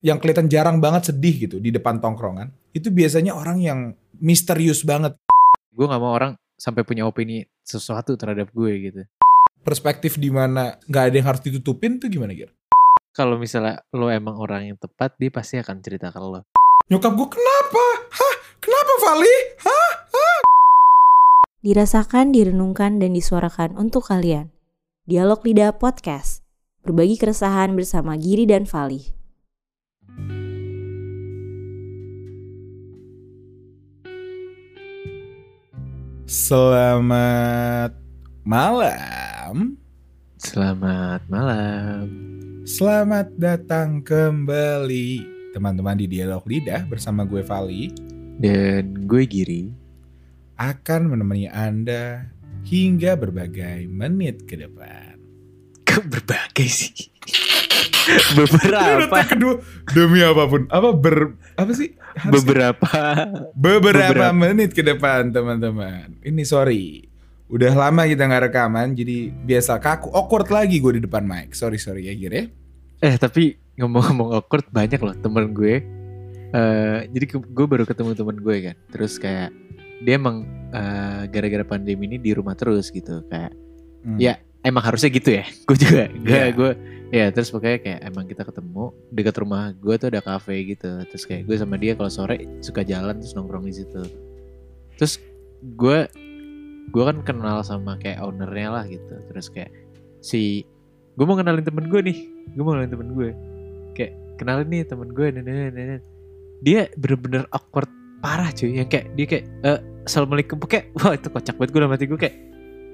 yang kelihatan jarang banget sedih gitu di depan tongkrongan, itu biasanya orang yang misterius banget. Gue nggak mau orang sampai punya opini sesuatu terhadap gue gitu. Perspektif di mana nggak ada yang harus ditutupin tuh gimana Gir? Kalau misalnya lo emang orang yang tepat, dia pasti akan cerita ke lo. Nyokap gue kenapa? Hah? Kenapa Vali? Hah? Hah? Dirasakan, direnungkan, dan disuarakan untuk kalian. Dialog Lidah Podcast. Berbagi keresahan bersama Giri dan Vali. Selamat malam. Selamat malam. Selamat datang kembali teman-teman di Dialog Lidah bersama gue Vali Dan gue Giri. akan menemani Anda hingga berbagai menit ke depan. Kok berbagai sih? Beberapa. Kedua demi apa pun. Apa ber apa sih? Harus- Beberapa. beberapa, beberapa. menit ke depan teman-teman. Ini sorry. Udah lama kita nggak rekaman jadi biasa kaku awkward lagi gue di depan mic. Sorry sorry ya Gir ya. Eh tapi ngomong-ngomong awkward banyak loh temen gue. eh jadi gue baru ketemu temen gue kan. Terus kayak dia emang eh, gara-gara pandemi ini di rumah terus gitu kayak Hmm. Ya. emang harusnya gitu ya. Gue juga. Gue Iya. gue ya terus pokoknya kayak emang kita ketemu dekat rumah gue tuh ada kafe gitu. Terus kayak gue sama dia kalau sore suka jalan terus nongkrong di situ. Terus gue gue kan kenal sama kayak ownernya lah gitu. Terus kayak si gue mau kenalin temen gue nih. Gue mau kenalin temen gue. Kayak kenalin nih temen gue. dan- dan- dan. Dia bener-bener awkward parah cuy. Yang kayak dia kayak eh assalamualaikum kayak wah itu kocak banget gue dalam hati gue kayak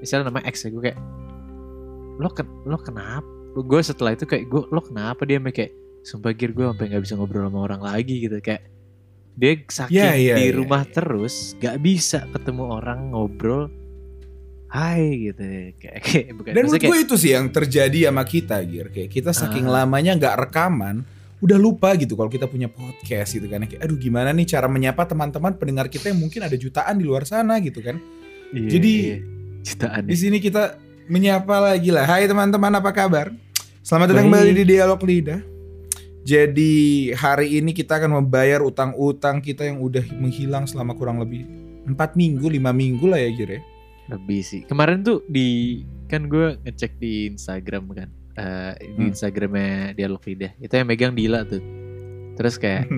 misalnya nama X ya gue kayak lo ken lo kenapa gue setelah itu kayak gue lo kenapa dia kayak sumpah gir gue sampai nggak bisa ngobrol sama orang lagi gitu kayak dia saking Ya, ya, di ya, rumah ya. terus gak bisa ketemu orang ngobrol hai gitu kayak, kayak bukan Dan menurut gue itu sih yang terjadi sama kita Gir. Kayak kita saking Ah. lamanya nggak rekaman, udah lupa gitu kalau kita punya podcast gitu kan. Kayak aduh gimana nih cara menyapa teman-teman pendengar kita yang mungkin ada jutaan di luar sana gitu kan. Iya, jadi, iya. jutaan Di sini kita menyapa lagi lah. Hai teman-teman apa kabar? Selamat datang kembali di Dialog Lidah. Jadi hari ini kita akan membayar utang-utang kita yang udah menghilang selama kurang lebih 4 minggu, 5 minggu lah ya Gir ya. lebih sih kemarin tuh di kan gue ngecek di Instagram kan Eh, di Hmm. Instagramnya Dialog Lidah itu yang megang Dila tuh terus kayak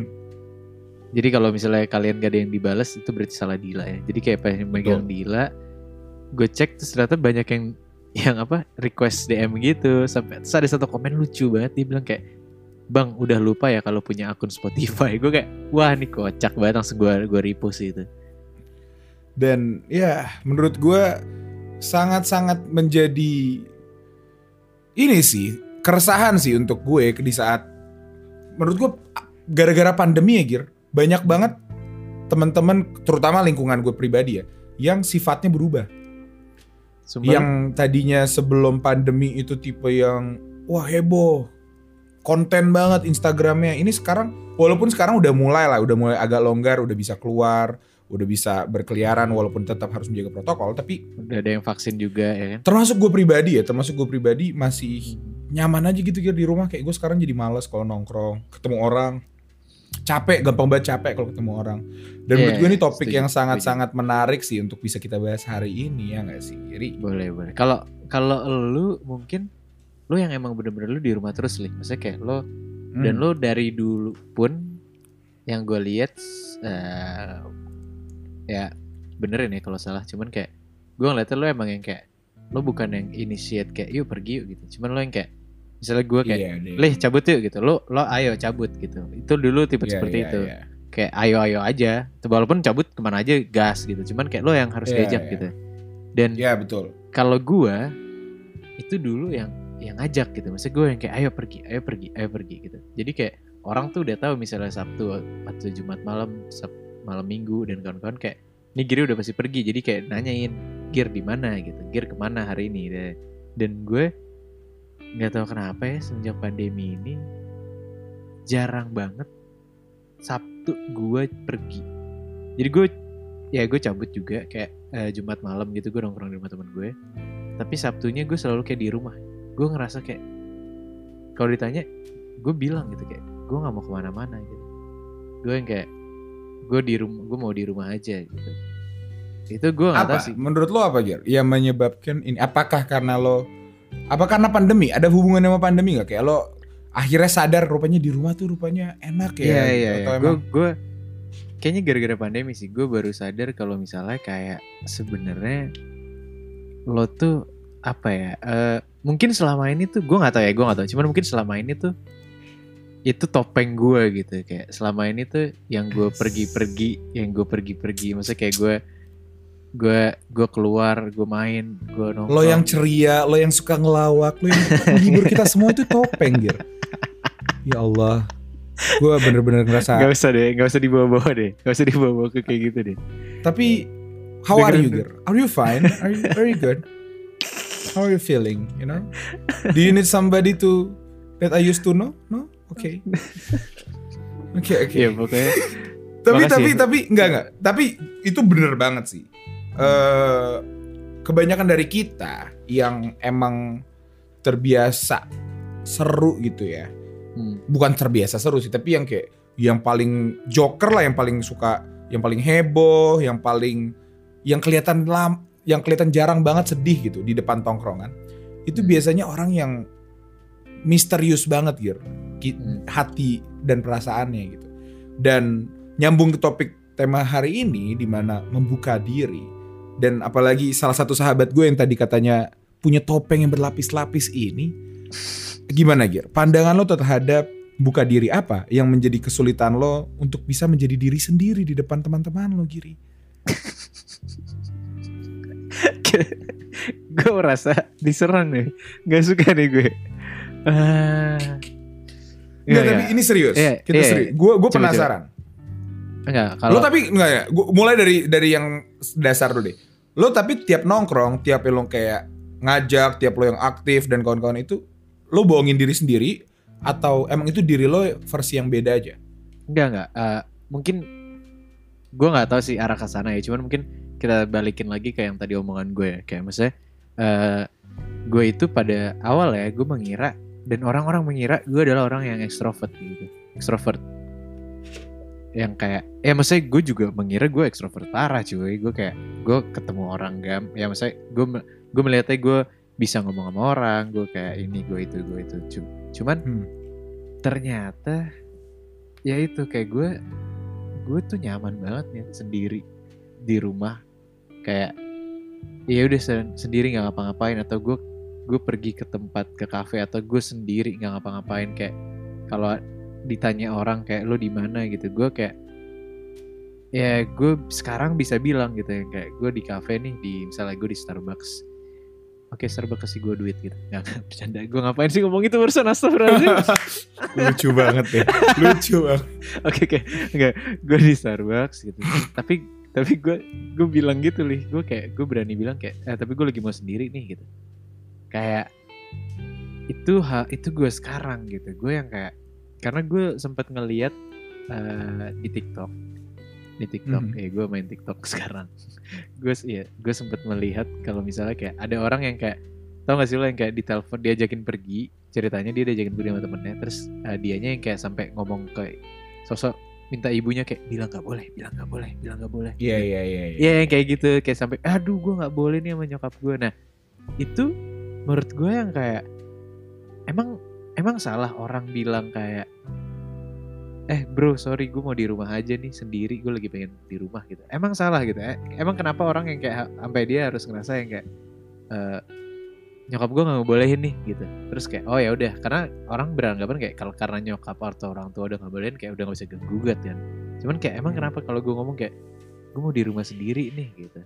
Jadi kalau misalnya kalian gak ada yang dibalas itu berarti salah Dila ya. Jadi kayak pengen megang Dila, gue cek terus ternyata banyak yang yang apa request DM gitu. Sampai terus ada satu komen lucu banget dia bilang kayak Bang udah lupa ya kalau punya akun Spotify. Gue kayak wah ini kocak banget langsung gue gue repost itu Dan ya menurut gue sangat-sangat menjadi ini sih keresahan sih untuk gue di saat menurut gue gara-gara pandemi ya Gir. Banyak banget teman-teman terutama lingkungan gue pribadi ya yang sifatnya berubah Sumpah, yang tadinya sebelum pandemi itu tipe yang wah heboh. Konten banget Instagramnya. Ini sekarang walaupun sekarang udah mulai lah udah mulai agak longgar udah bisa keluar udah bisa berkeliaran walaupun tetap harus menjaga protokol tapi udah ada yang vaksin juga ya kan? Termasuk gue pribadi ya termasuk gue pribadi masih nyaman aja gitu Gir, di rumah. Kayak gue sekarang jadi males kalau nongkrong ketemu orang capek gampang banget capek kalau ketemu orang. Dan Iya, menurut gue ini topik setuju, yang sangat-sangat menarik sih untuk bisa kita bahas hari ini ya nggak sih Ri? boleh boleh. Kalau kalau lu mungkin lu yang emang bener-bener lu di rumah terus nih maksudnya kayak lo Hmm. dan lo dari dulu pun yang gue lihat eh, ya benerin ya kalau salah. Cuman kayak gue ngeliatnya lo emang yang kayak lo bukan yang initiate kayak yuk pergi yuk gitu. Cuman lo yang kayak misalnya gue kayak Iya, deh. leh cabut yuk gitu. Lo lo ayo cabut gitu. Itu dulu tipe Iya, seperti iya, itu. iya. kayak ayo ayo aja. Walaupun cabut ke mana aja gas gitu. Cuman kayak lo yang harus Iya, diajak iya. gitu. Dan Iya betul. kalau gua itu dulu yang yang ngajak gitu. Maksudnya gue yang kayak ayo pergi ayo pergi ayo pergi gitu. Jadi kayak orang tuh udah tahu misalnya sabtu atau jumat malam sab malam minggu dan kawan-kawan kayak nih Giri udah pasti pergi. Jadi kayak nanyain Gir di mana? gitu. Gir ke mana hari ini? Dan gue nggak tahu kenapa ya semenjak pandemi ini jarang banget sabtu gue pergi jadi gue ya gue cabut juga kayak eh, jumat malam gitu gue nongkrong di rumah temen gue tapi sabtunya gue selalu kayak di rumah gue ngerasa kayak kalau ditanya gue bilang gitu kayak gue nggak mau ke mana-mana gitu gue yang kayak gue di rumah gue mau di rumah aja gitu itu gue nggak tahu Apa? sih Menurut lo apa Gir? Yang menyebabkan ini? Apakah karena lo? Apa karena pandemi? Ada hubungan sama pandemi nggak? Kayak lo akhirnya sadar rupanya di rumah tuh rupanya enak ya? Iya gitu. iya Atau iya. Gue gue kayaknya gara-gara pandemi sih gue baru sadar kalau misalnya kayak sebenarnya lo tuh apa ya? eh, mungkin selama ini tuh gue nggak tahu ya gue nggak tahu. Cuman mungkin selama ini tuh itu topeng gue gitu kayak selama ini tuh yang gue pergi-pergi, yang gue pergi-pergi. Maksudnya kayak gue gue gue keluar, gue main, gue nongkrong. lo yang ceria, lo yang suka ngelawak, lo yang menghibur kita semua itu topeng Gir. Ya Allah, gue bener-bener ngerasa. Gak usah deh, gak usah dibawa-bawa deh, gak usah dibawa-bawa ke kayak gitu deh. Tapi how are you, Dengerin- Gir? Are you fine? Are you very good? How are you feeling? You know? Do you need somebody to that I used to know? No? Oke. Oke oke. Iya pokoknya Tapi makasih. tapi tapi enggak enggak. Tapi itu bener banget sih. Eh kebanyakan dari kita yang emang terbiasa seru gitu ya. hmm, Bukan terbiasa seru sih, tapi yang kayak yang paling joker lah, yang paling suka, yang paling heboh, yang paling yang kelihatan lam, yang kelihatan jarang banget sedih gitu di depan tongkrongan. Itu Hmm. biasanya orang yang misterius banget gitu Hmm. hati dan perasaannya gitu. Dan nyambung ke topik tema hari ini di mana membuka diri dan apalagi salah satu sahabat gue yang tadi katanya punya topeng yang berlapis-lapis ini gimana Gir? Pandangan lo terhadap buka diri apa yang menjadi kesulitan lo untuk bisa menjadi diri sendiri di depan teman-teman lo Giri? gue merasa diserang nih, gak suka nih gue. Enggak, Nggak, tapi nggak. ini serius. Iya, Kita iya. serius. Gue gue Coba, Enggak, Lo kalau tapi enggak ya, gua, mulai dari dari yang dasar dulu deh. Lo tapi tiap nongkrong, tiap lo kayak ngajak, tiap lo yang aktif dan kawan-kawan itu, lo bohongin diri sendiri atau emang itu diri lo versi yang beda aja? enggak enggak. Eh, mungkin gue nggak tahu sih arah ke sana ya. Cuman mungkin kita balikin lagi ke yang tadi omongan gue ya. Kayak maksudnya eh gue itu pada awal ya gue mengira dan orang-orang mengira gue adalah orang yang ekstrovert gitu. Ekstrovert. Yang kayak ya maksudnya gue juga mengira gue ekstrovert parah cuy. Gue kayak gue ketemu orang gam ya maksudnya gue gue melihatnya gue bisa ngomong sama orang, gue kayak ini, gue itu, gue itu. Cu- Cuman Hmm. ternyata ya itu kayak gue gue tuh nyaman banget nih sendiri di rumah kayak ya udah sen- sendiri nggak ngapa-ngapain atau gue gue pergi ke tempat ke kafe atau gue sendiri nggak ngapa-ngapain kayak kalau ditanya orang kayak lo di mana? gitu. Gue kayak ya gue sekarang bisa bilang gitu ya kayak gue di kafe nih di misalnya gue di Starbucks. Oke Starbucks kasih gue duit gitu. Nggak nggak, bercanda. Gue ngapain sih ngomong itu barusan? Astagfirullahaladzim. Lucu banget ya. Lucu banget. Oke oke. Enggak gue di Starbucks gitu. Tapi tapi gue gue bilang gitu lih. Gue kayak gue berani bilang kayak eh, tapi gue lagi mau sendiri nih gitu. Kayak itu hal itu gue sekarang gitu. Gue yang kayak karena gue sempat ngeliat eh, di TikTok di TikTok Mhm. eh gue main TikTok sekarang gue ya gue sempat melihat kalau misalnya kayak ada orang yang kayak tau gak sih lo yang kayak ditelepon diajakin pergi ceritanya dia diajakin pergi sama temennya terus eh, dianya yang kayak sampai ngomong ke sosok minta ibunya kayak bilang nggak boleh bilang nggak boleh bilang nggak boleh Iya iya iya. iya. Iya yang kayak gitu kayak sampai aduh gue nggak boleh nih sama nyokap gue nah itu menurut gue yang kayak emang emang salah orang bilang kayak eh bro sorry gue mau di rumah aja nih sendiri gue lagi pengen di rumah gitu. Emang salah gitu eh, emang kenapa orang yang kayak sampai dia harus ngerasa yang kayak eh, nyokap gue nggak bolehin nih gitu. Terus kayak oh ya udah karena orang beranggapan kayak kalau karena nyokap atau orang tua udah nggak bolehin kayak udah nggak bisa gugat kan. Cuman kayak emang kenapa kalau gue ngomong kayak gue mau di rumah sendiri nih gitu.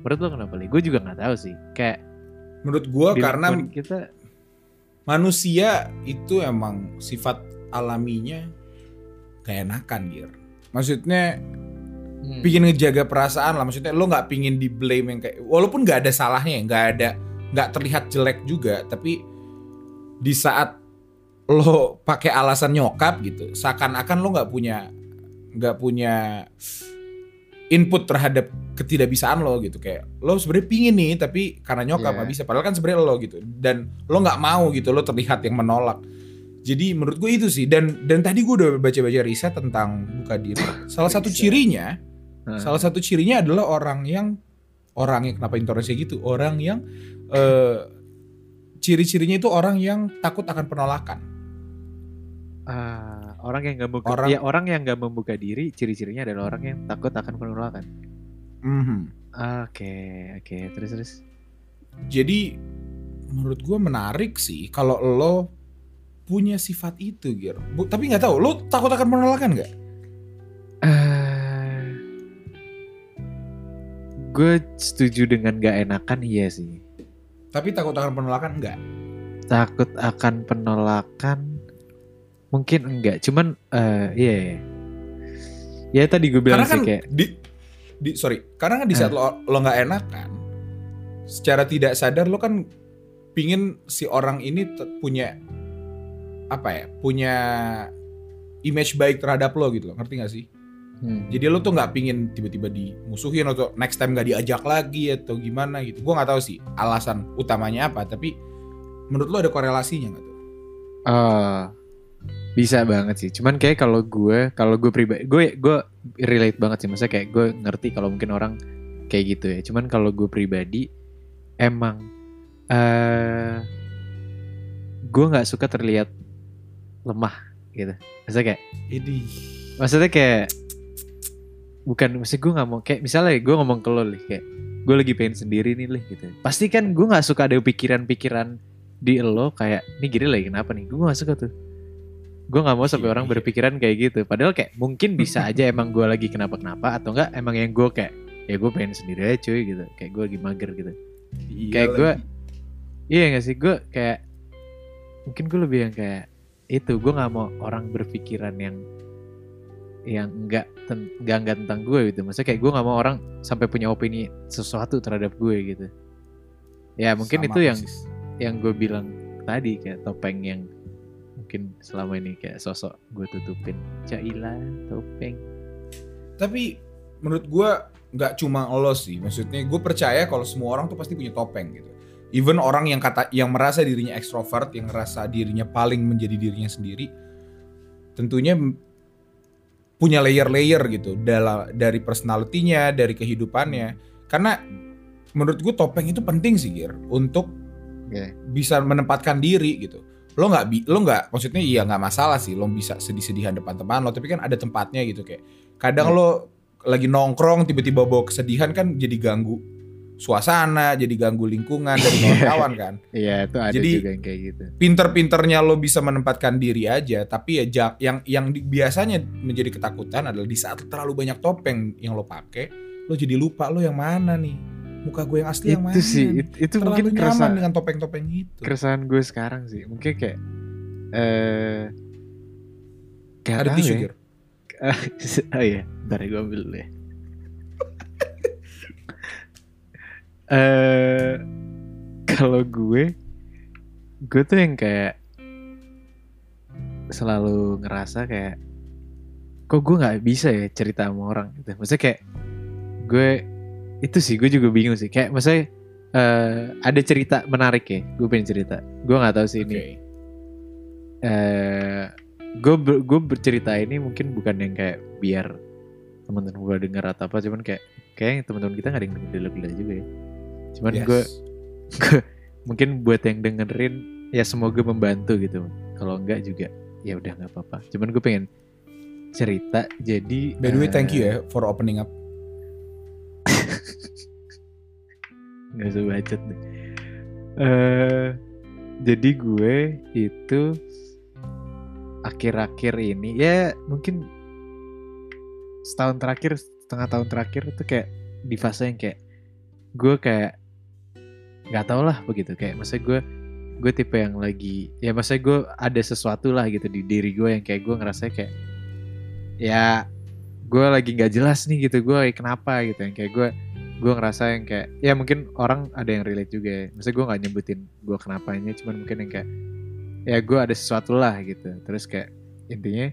Menurut lo kenapa nih? Gue juga nggak tahu sih. Kayak Menurut gue karena kita manusia itu emang sifat alaminya keenakan Gir. Maksudnya hmm, pingin ngejaga perasaan lah maksudnya lo nggak pingin di blame yang kayak walaupun nggak ada salahnya nggak ada nggak terlihat jelek juga tapi di saat lo pakai alasan nyokap gitu seakan-akan lo nggak punya nggak punya input terhadap ketidakbisaan lo gitu kayak lo sebenarnya pingin nih tapi karena nyokap Iya. nggak bisa padahal kan sebenarnya lo gitu dan lo nggak mau gitu lo terlihat yang menolak Jadi menurut gue itu sih dan dan tadi gue udah baca-baca riset tentang buka diri. Salah satu cirinya, Nah, salah satu cirinya adalah orang yang orang yang kenapa intonasinya gitu? Orang yang eh, ciri-cirinya itu orang yang takut akan penolakan. ah, orang yang nggak membuka Orang- ya orang yang nggak membuka diri ciri-cirinya adalah orang yang takut akan penolakan Mhm. oke oke terus terus Jadi menurut gue menarik sih kalau lo punya sifat itu gitu. Tapi nggak tahu, lo takut akan penolakan nggak? Eh, gue setuju dengan gak enakan iya sih Tapi takut akan penolakan enggak? takut akan penolakan mungkin enggak cuman eh iya iya. ya tadi gue bilang Karena kan sih kayak di, di sorry, karena kan di saat lo lo nggak enakan, secara tidak sadar lo kan pingin si orang ini punya apa ya, punya image baik terhadap lo gitu loh, ngerti gak sih? hmm, Jadi lo tuh nggak pingin tiba-tiba dimusuhin atau next time nggak diajak lagi atau gimana gitu. Gue nggak tahu sih alasan utamanya apa, tapi menurut lo ada korelasinya nggak tuh? ah, bisa banget sih. Cuman kayak kalau gue kalau gue pribadi gue gue relate banget sih. Maksudnya kayak gue ngerti kalau mungkin orang kayak gitu ya. Cuman kalau gue pribadi emang eh gue nggak suka terlihat lemah gitu. Maksudnya kayak Ini. Maksudnya kayak bukan maksud gue nggak mau kayak misalnya gue ngomong ke lo nih kayak gue lagi pengen sendiri nih lih gitu. Pasti kan gue nggak suka ada pikiran-pikiran di lo kayak ini gini lagi kenapa nih? Gue nggak suka tuh gue nggak mau sampai Iya, orang iya. berpikiran kayak gitu. Padahal kayak mungkin bisa aja emang gue lagi kenapa-kenapa atau enggak emang yang gue kayak ya gue pengen sendiri aja cuy gitu. Kayak gue lagi mager gitu. Iya Kayak gua- iya gak sih gue kayak mungkin gue lebih yang kayak itu gue nggak mau orang berpikiran yang yang enggak enggak enggak tentang gue gitu. Maksudnya kayak gue nggak mau orang sampai punya opini sesuatu terhadap gue gitu. Ya mungkin Sama itu yang persis. yang gue bilang tadi kayak topeng yang mungkin selama ini kayak sosok gue tutupin Caila topeng Tapi menurut gua nggak cuma lo sih, maksudnya gue percaya kalau semua orang tuh pasti punya topeng gitu. Even orang yang kata yang merasa dirinya ekstrovert, yang ngerasa dirinya paling menjadi dirinya sendiri, tentunya punya layer-layer gitu dalam dari personalitinya, dari kehidupannya. Karena menurut gue topeng itu penting sih Gir untuk Oke. bisa menempatkan diri gitu. Lo nggak bi- lo nggak maksudnya iya nggak masalah sih lo bisa sedih-sedihan depan teman lo, tapi kan ada tempatnya gitu kayak kadang Hmm. lo lagi nongkrong tiba-tiba bawa kesedihan kan jadi ganggu suasana, jadi ganggu lingkungan dari kawan-kawan kan. iya itu ada Jadi- juga yang kayak gitu Pinter-pinternya lo bisa menempatkan diri aja, tapi ya yang yang di- biasanya menjadi ketakutan adalah di saat terlalu banyak topeng yang lo pakai, lo jadi lupa lo yang mana nih. Muka gue yang asli yang mana? itu sih nih? it- itu terlalu mungkin nyaman kerasa dengan topeng-topeng itu. keresahan gue sekarang sih mungkin kayak eh gak Ada tisu ya. Oh iya ntar gue ambil dulu ya eh kalau gue gue tuh yang kayak selalu ngerasa kayak kok gue nggak bisa ya cerita sama orang gitu maksudnya kayak gue itu sih gue juga bingung sih kayak maksudnya eh, ada cerita menarik ya gue pengen cerita gue nggak tahu sih ini Oke. eh gue gue bercerita ini mungkin bukan yang kayak biar teman-teman gue dengar atau apa cuman kayak kayak teman-teman kita nggak ada yang denger gila juga ya cuman Yes. gue mungkin buat yang dengerin ya semoga membantu gitu kalau enggak juga ya udah nggak apa-apa cuman gue pengen cerita jadi By the way, eh, thank you ya for opening up. Nggak usah bacot deh. Eh jadi gue itu akhir-akhir ini ya mungkin setahun terakhir setengah tahun terakhir itu kayak di fase yang kayak gue kayak nggak tau lah begitu. Kayak maksudnya gue gue tipe yang lagi ya maksudnya gue ada sesuatu lah gitu di diri gue yang kayak gue ngerasa kayak ya gue lagi nggak jelas nih gitu gue kenapa gitu. Yang kayak gue gue ngerasa yang kayak ya mungkin orang ada yang relate juga ya. Maksudnya gue nggak nyebutin gue kenapanya cuman mungkin yang kayak ya gue ada sesuatu lah gitu. Terus kayak intinya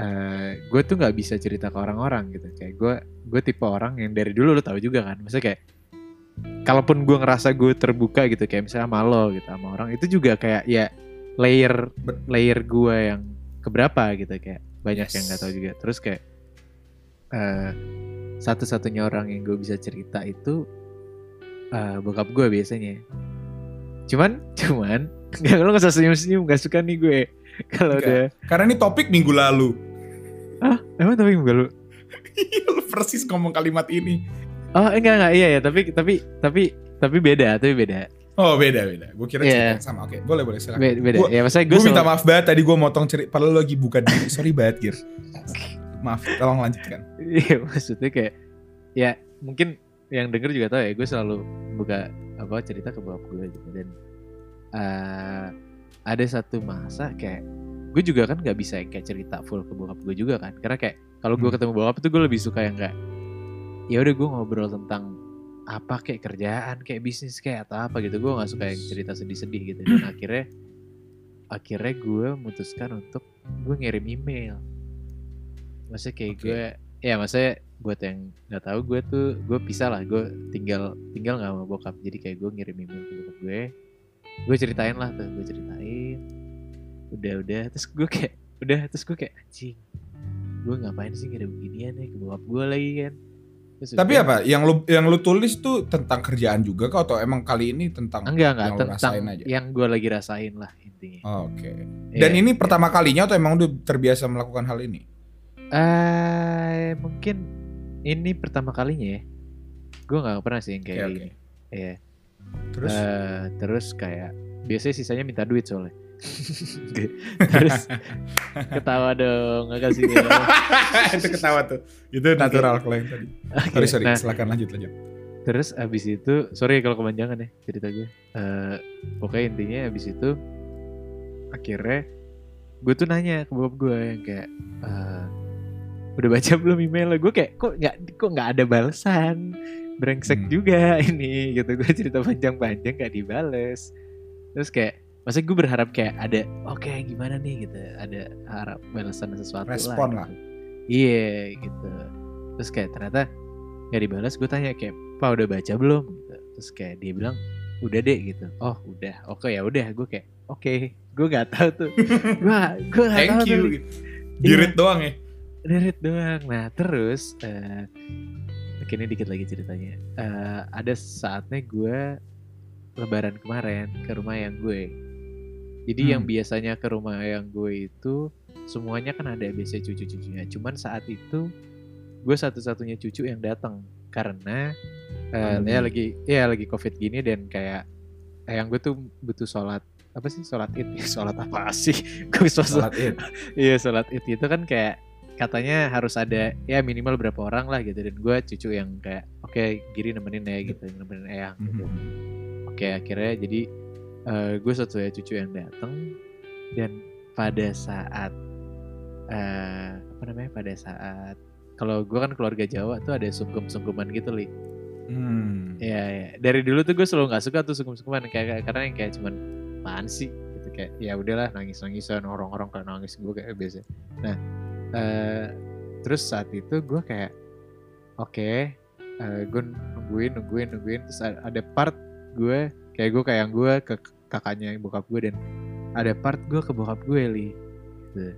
eh gue tuh nggak bisa cerita ke orang-orang gitu. Kayak gue gue tipe orang yang dari dulu lo tahu juga kan. Maksudnya kayak kalaupun gue ngerasa gue terbuka gitu kayak misalnya sama lo gitu sama orang itu juga kayak ya layer layer gue yang keberapa gitu. Kayak banyak Yes. yang nggak tahu juga. Terus kayak eh satu-satunya orang yang gue bisa cerita itu eh bokap gue biasanya cuman cuman nggak lo nggak usah senyum-senyum nggak suka nih gue kalau udah Karena ini topik minggu lalu. ah emang tapi enggak lu Lu persis ngomong kalimat ini. oh enggak enggak iya ya tapi tapi tapi tapi beda tapi beda Oh beda beda. Gue kira Iya. cerita yang sama. Oke, boleh boleh silakan. beda, beda. Gua- ya maksudnya gue minta maaf banget tadi gue motong cerita. Padahal lagi buka diri. Sorry banget Gir. Maaf, tolong lanjutkan. Iya maksudnya kayak ya mungkin yang denger juga tahu ya gue selalu buka apa cerita ke bokap gue gitu. Dan eh, ada satu masa kayak gue juga kan nggak bisa kayak cerita full ke bokap gue juga kan. Karena kayak kalau gue Hmm. ketemu bokap itu gue lebih suka yang kayak ya udah gue ngobrol tentang apa kayak kerjaan kayak bisnis kayak atau apa gitu. Gue nggak suka yang cerita sedih-sedih gitu. Dan akhirnya akhirnya gue memutuskan untuk gue ngirim email. Maksudnya kayak Oke. gue ya maksudnya buat yang nggak tahu gue tuh gue pisah lah. Gue tinggal tinggal nggak sama bokap. Jadi kayak gue ngirim email ke bokap gue. Gue ceritain lah tuh gue ceritain. Udah udah. Terus gue kayak udah. Terus gue kayak anjing gue ngapain sih ngirim beginian ya ke bokap gue lagi kan? Terus Tapi udah, apa? Yang lu yang lu tulis tuh tentang kerjaan juga kah? Atau emang kali ini tentang enggak enggak. yang tentang rasain aja? yang gue lagi rasain lah intinya. Oh, Oke. Dan Iya, ini iya. pertama kalinya atau emang udah terbiasa melakukan hal ini? Eh mungkin ini pertama kalinya ya gue nggak pernah sih yang kayak Oke, oke. gini Iya. Terus Eh, terus kayak biasanya sisanya minta duit soalnya. terus ketawa dong nggak kasih dia. itu ketawa tuh. Itu natural kalau yang tadi. Oke, Sorry sorry, nah, silakan lanjut lanjut. terus abis itu sorry kalau kepanjangan ya cerita gue. Eh, pokoknya intinya abis itu akhirnya gue tuh nanya ke bokap gue yang kayak eh, udah baca belum emailnya gue kayak kok nggak kok nggak ada balasan brengsek Hmm. juga ini gitu. Gue cerita panjang-panjang gak dibales. Terus kayak maksudnya gue berharap kayak ada oke gimana nih? gitu. Ada harap balasan sesuatu Respon lah. lah. gitu. iya gitu. Terus kayak ternyata nggak dibalas gue tanya kayak pak udah baca belum? Gitu. Terus kayak dia bilang udah deh gitu. Oh udah. Oke ya udah. Gue kayak oke. Gue nggak tahu tuh. Gue gue nggak tahu Thank you. tuh. gitu. Dirit doang ya. Derit doang. Nah terus eh oke, ini dikit lagi ceritanya. Eh, ada saatnya gue lebaran kemarin ke rumah yang gue. Jadi yang Hmm. biasanya ke rumah yang gue itu semuanya kan ada biasanya cucu-cucunya. Cuman saat itu gue satu-satunya cucu yang datang karena eh, Pandemi. ya lagi ya lagi covid gini dan kayak yang gue tuh butuh sholat apa sih sholat id sholat apa sih gue sholat id. Iya sholat id itu kan kayak katanya harus ada ya minimal berapa orang lah gitu dan gue cucu yang kayak oke giri nemenin ya gitu nemenin eyang gitu. Mhm. Oke akhirnya jadi gue satu ya cucu yang datang dan pada saat eh apa namanya pada saat kalau gue kan keluarga Jawa tuh ada sungkem-sungkeman gitu li. Hmm. Iya ya. Dari dulu tuh gue selalu nggak suka tuh sungkem-sungkeman kayak kayak- karena yang kayak cuman apaan sih gitu kayak ya udahlah nangis-nangisan orang-orang kayak nangis gue kayak biasa. Nah, eh terus saat itu gue kayak oke, eh gue nungguin nungguin nungguin terus ada, part gue kayak gue kayak yang gue ke kakaknya bokap gue dan ada part gue ke bokap gue li. Gitu.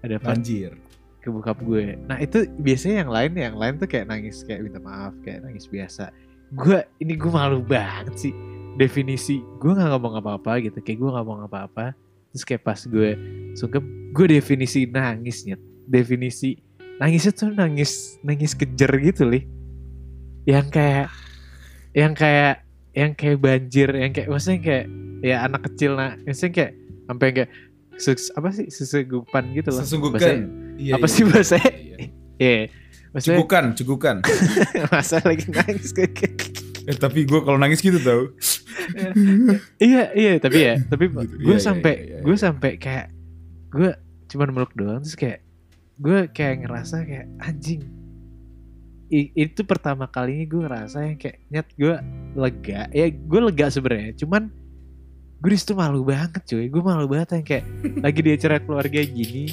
Ada part Banjir. ke bokap gue. Nah itu biasanya yang lain yang lain tuh kayak nangis kayak minta maaf kayak nangis biasa. Gue ini gue malu banget sih definisi gue nggak ngomong apa-apa gitu kayak gue nggak ngomong apa-apa terus kayak pas gue sungkem gue definisi nangisnya definisi nangisnya tuh nangis nangis kejer gitu lih yang kayak yang kayak yang kayak banjir yang kayak maksudnya kayak ya anak kecil nah maksudnya kayak sampai kayak ses- apa sih sesegupan gitu loh Bahasa- Sesungguhkan. Iya, apa iya, sih iya, bahasanya? iya, iya. Iya. Maksudnya Cegukan, cegukan. masa lagi nangis kayak Eh tapi gue kalau nangis gitu tau. Iya, iya, tapi ya, tapi Gitu. gue Iya, iya, sampai gue sampai kayak gue cuman meluk doang terus kayak gue kayak ngerasa kayak anjing. I- itu pertama kalinya gue ngerasa yang kayak nyet gue lega. Ya gue lega sebenarnya, cuman gue di situ malu banget cuy. Gue malu banget yang kayak lagi di acara keluarga gini.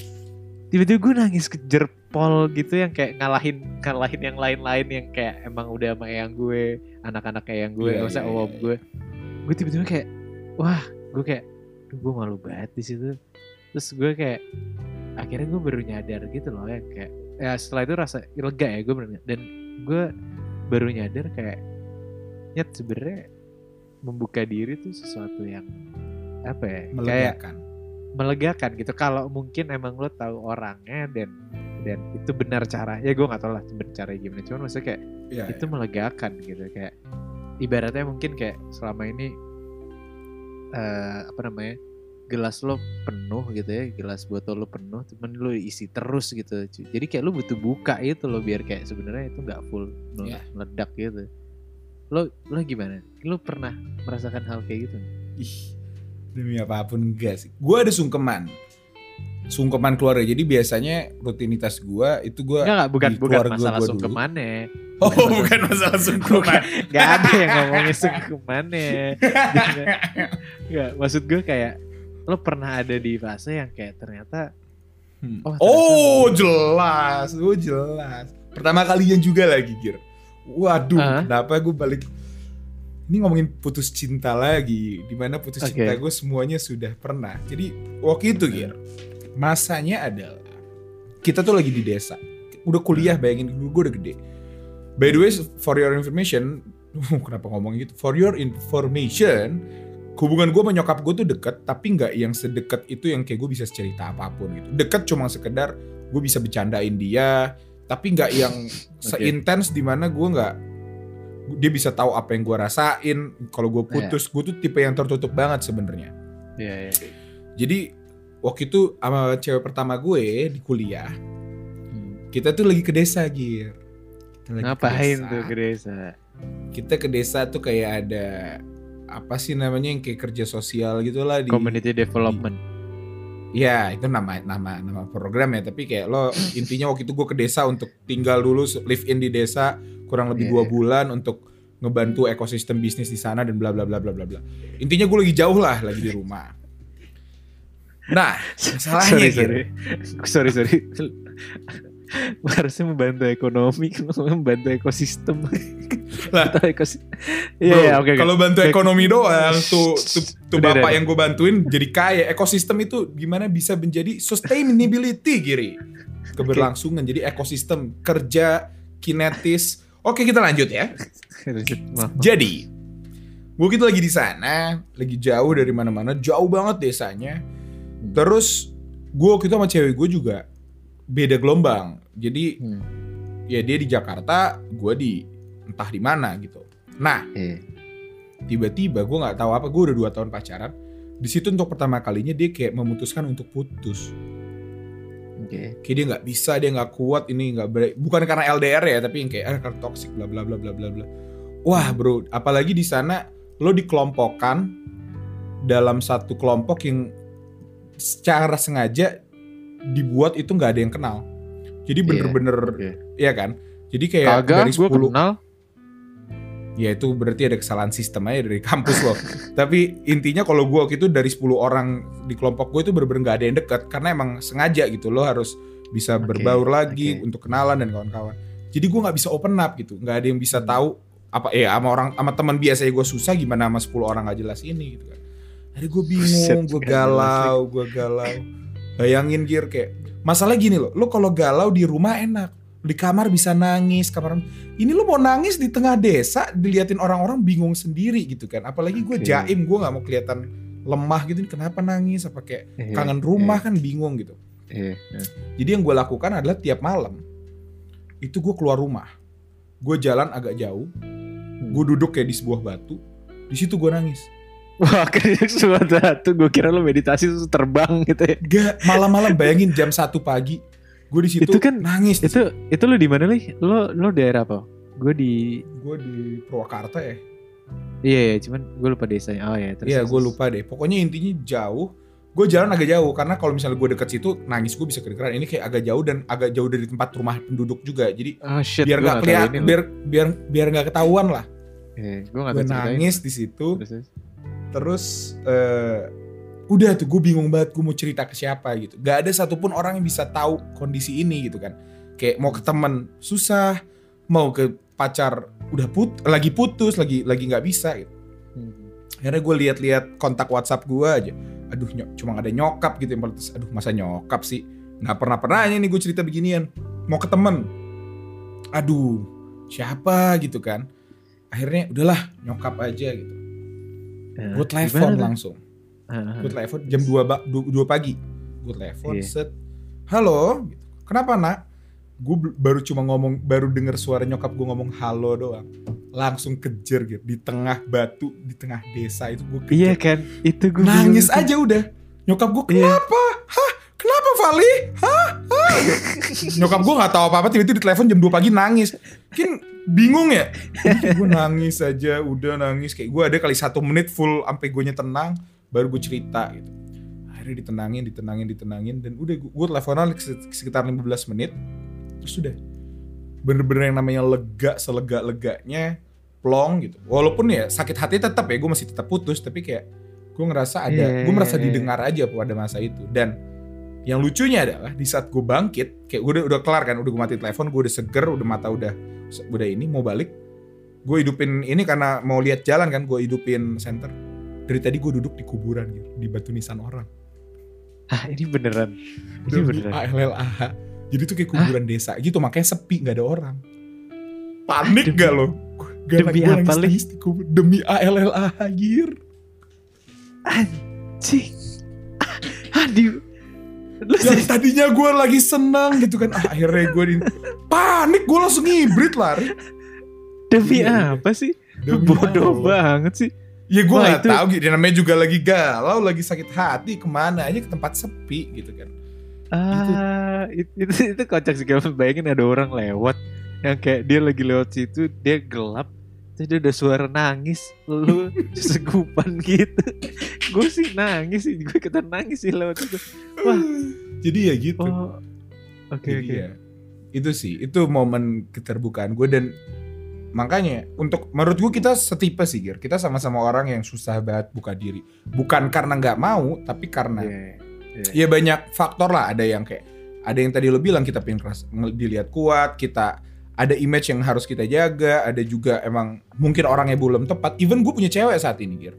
Tiba-tiba gue nangis kejer pol gitu yang kayak ngalahin ngalahin yang lain-lain yang kayak emang udah sama yang gue anak-anak kayak yang gue Iya, maksudnya iya, om iya. gue gue tiba-tiba kayak wah gue kayak gue malu banget di situ. Terus gue kayak akhirnya gue baru nyadar gitu loh ya kayak ya setelah itu rasa lega ya gue ny- dan gue baru nyadar kayak nyet sebenarnya membuka diri tuh sesuatu yang apa ya kayak Melegakan. melegakan gitu. Kalau mungkin emang lo tahu orangnya dan dan itu benar cara ya gue nggak tahu lah benar caranya gimana. Cuman maksudnya kayak Iya, itu melegakan gitu kayak ibaratnya mungkin kayak selama ini eh apa namanya gelas lo penuh gitu ya gelas botol lo penuh cuman lo isi terus gitu jadi kayak lo butuh buka itu lo biar kayak sebenarnya itu nggak full Iya. meledak gitu lo lo gimana lo pernah merasakan hal kayak gitu Ih, demi apa pun enggak sih. Gue ada sungkeman. Sungkeman keluarga. Jadi biasanya rutinitas gue itu gue bukan di bukan keluarga masalah gua dulu. sungkemannya. Oh, bukan masalah sungkeman. Gak ada yang ngomongin sungkemannya. Enggak, maksud gue kayak lo pernah ada di fase yang kayak ternyata Hmm. Oh, ternyata Oh, jelas. Oh, jelas. Pertama kalinya juga lagi, Gir. Waduh, Ah. kenapa gue balik ini ngomongin putus cinta lagi, di mana putus Oke. cinta gue semuanya sudah pernah. Jadi waktu itu Gir, masanya adalah kita tuh lagi di desa, udah kuliah bayangin gue udah gede. By the way, for your information, kenapa ngomong gitu? For your information, hubungan gue sama nyokap gue tuh deket, tapi nggak yang sedekat itu yang kayak gue bisa cerita apa pun gitu. Deket cuma sekedar gue bisa bercandain dia, tapi nggak yang seintens di mana gue nggak dia bisa tahu apa yang gue rasain kalau gue putus gue tuh tipe yang tertutup banget sebenarnya Iya, iya. jadi waktu itu sama cewek pertama gue di kuliah Hmm. kita tuh lagi ke desa Kita lagi ke Ngapain desa. tuh ke desa? kita ke desa tuh kayak ada apa sih namanya yang kayak kerja sosial gitu lah di Community development. Ya itu nama nama nama program ya tapi kayak lo intinya waktu itu gue ke desa untuk tinggal dulu live in di desa kurang lebih Iya, dua iya. bulan untuk ngebantu ekosistem bisnis di sana dan bla bla bla bla bla bla. Intinya gue lagi jauh lah lagi di rumah. Nah masalahnya sorry, Gir. sorry. sorry, sorry. Harusnya membantu ekonomi, membantu ekosistem. Lah. Ekosistem. Iya, iya, oke. kalau bantu ekonomi doang tuh tuh, tuh Udah, bapak udah. yang gue bantuin jadi kaya ekosistem itu gimana bisa menjadi sustainability giri keberlangsungan jadi ekosistem kerja kinetis oke kita lanjut ya Lanjut, maaf. Jadi, gue gitu lagi di sana, lagi jauh dari mana-mana, jauh banget desanya. Terus gue waktu itu sama cewek gue juga beda gelombang. Jadi Hmm. ya dia di Jakarta, gue di entah di mana gitu. Nah, Iya. tiba-tiba gue nggak tahu apa, gue udah dua tahun pacaran. Di situ untuk pertama kalinya dia kayak memutuskan untuk putus. Oke. Kayak dia nggak bisa, dia nggak kuat, ini nggak ber- bukan karena LDR ya, tapi yang kayak ah, karena toxic bla bla bla bla bla bla. Wah bro, apalagi di sana lo dikelompokkan dalam satu kelompok yang secara sengaja dibuat itu nggak ada yang kenal. Jadi Iya, bener-bener, oke. ya kan? Jadi kayak Kagak, dari gue 10 kenal. ya itu berarti ada kesalahan sistem aja dari kampus loh. Tapi intinya kalau gue waktu itu dari 10 orang di kelompok gue itu bener-bener nggak ada yang dekat karena emang sengaja gitu lo harus bisa Oke, berbaur lagi oke. untuk kenalan dan kawan-kawan. Jadi gue nggak bisa open up gitu, nggak ada yang bisa tahu apa ya sama orang sama teman biasanya gue susah gimana sama 10 orang gak jelas ini gitu kan. Akhirnya gue bingung, gue galau, gue galau. Bayangin gear kayak masalah gini loh, lo kalau galau di rumah enak, di kamar bisa nangis, kamar ini lo mau nangis di tengah desa diliatin orang-orang bingung sendiri gitu kan. Apalagi gue jaim gue nggak mau kelihatan lemah gitu. Kenapa nangis? Apa kayak Iya, kangen rumah kan bingung gitu. Iya. iya. jadi yang gue lakukan adalah tiap malam itu gue keluar rumah. Gue jalan agak jauh gue duduk kayak di sebuah batu di situ gue nangis Wah, kayak sesuatu. Gue kira lo meditasi terus terbang gitu ya. gak malam-malam bayangin jam satu pagi gue di situ Itu kan- nangis Itu itu lo di mana nih? Lo lo daerah apa? Gue di gue di Purwakarta ya Iya, iya, cuman gue lupa desanya. Oh ya, terus. Iya gue lupa deh. Pokoknya intinya jauh. Gue jalan agak jauh karena kalau misalnya gue deket situ nangis gue bisa kedengeran. Ini kayak agak jauh dan agak jauh dari tempat rumah penduduk juga. Jadi Oh shit, biar nggak kelihatan, biar biar biar nggak ketahuan lah. Iya, gue nangis di situ. Terus, terus. Terus eh, udah tuh gue bingung banget gue mau cerita ke siapa gitu. Gak ada satupun orang yang bisa tahu kondisi ini gitu kan. Kayak mau ke teman susah, mau ke pacar udah put lagi putus lagi lagi nggak bisa gitu. Hmm. akhirnya gue lihat-lihat kontak WhatsApp gue aja aduh nyok, cuma ada nyokap gitu yang protes aduh masa nyokap sih nggak pernah pernahnya nih gue cerita beginian mau ke temen aduh siapa gitu kan akhirnya udahlah nyokap aja gitu Eh, gue telepon langsung. Heeh. gue telepon jam 2, ba- du- 2 pagi. Gue telepon Iya. set. Halo gitu. kenapa nak? Gue baru cuma ngomong baru denger suara nyokap gue ngomong halo doang. Langsung kejer gitu. Di tengah batu di tengah desa itu gue Iya kan, itu gue nangis aja udah. Nyokap gue Iya. kenapa? Hah? kenapa Vali hah? Hah? Nyokap gue nggak tahu apa apa tiba-tiba di telepon jam 2 pagi nangis. Mungkin bingung ya? Gue nangis aja udah nangis. Kayak gue ada kali satu menit full sampai gue tenang baru gue cerita gitu. Akhirnya ditenangin ditenangin ditenangin dan udah gue, teleponan sekitar 15 menit. Terus udah bener-bener yang namanya lega selega leganya plong gitu. Walaupun ya sakit hati tetap ya gue masih tetap putus tapi kayak gue ngerasa ada Iya, gue merasa iya, iya. didengar aja pada masa itu. Dan yang lucunya adalah di saat gue bangkit kayak udah udah kelar kan udah gue mati telepon gue udah seger udah mata udah udah ini mau balik gue hidupin ini karena mau lihat jalan kan gue hidupin center. Dari tadi gue duduk di kuburan gitu di batu nisan orang. Ah ini beneran, ini demi beneran. ALLAH jadi tuh kayak kuburan desa gitu makanya sepi nggak ada orang. Panik Demi- gak lo? Gak demi gue apa, kubur. Demi ALLAH gir Cing. Aduh. Sih- tadinya gue lagi senang gitu kan ah, akhirnya gue di panik gue langsung ngibrit lari demi Iya. apa sih? Demi Bodoh Allah. banget sih. Ya gue Wah, gak itu- tahu gitu. Namanya juga lagi galau, lagi sakit hati, ke mana aja ke tempat sepi gitu kan. Ah, itu itu, itu kocak sih kalau bayangin ada orang lewat yang kayak dia lagi lewat situ, dia gelap, terus dia udah suara nangis, lu segupan gitu. gue sih nangis sih, gue ikutan nangis sih lewat itu. Wah. Jadi ya gitu. Oh, oke Jadi oke. ya, itu sih, itu momen keterbukaan gue dan makanya untuk menurut gue kita setipe sih Gir. Kita sama-sama orang yang susah banget buka diri. Bukan karena nggak mau, tapi karena Iya, iya. ya banyak faktor lah. Ada yang kayak ada yang tadi lo bilang kita pengen keras dilihat kuat, kita ada image yang harus kita jaga, ada juga emang mungkin orangnya belum tepat. Even gue punya cewek saat ini, Gir.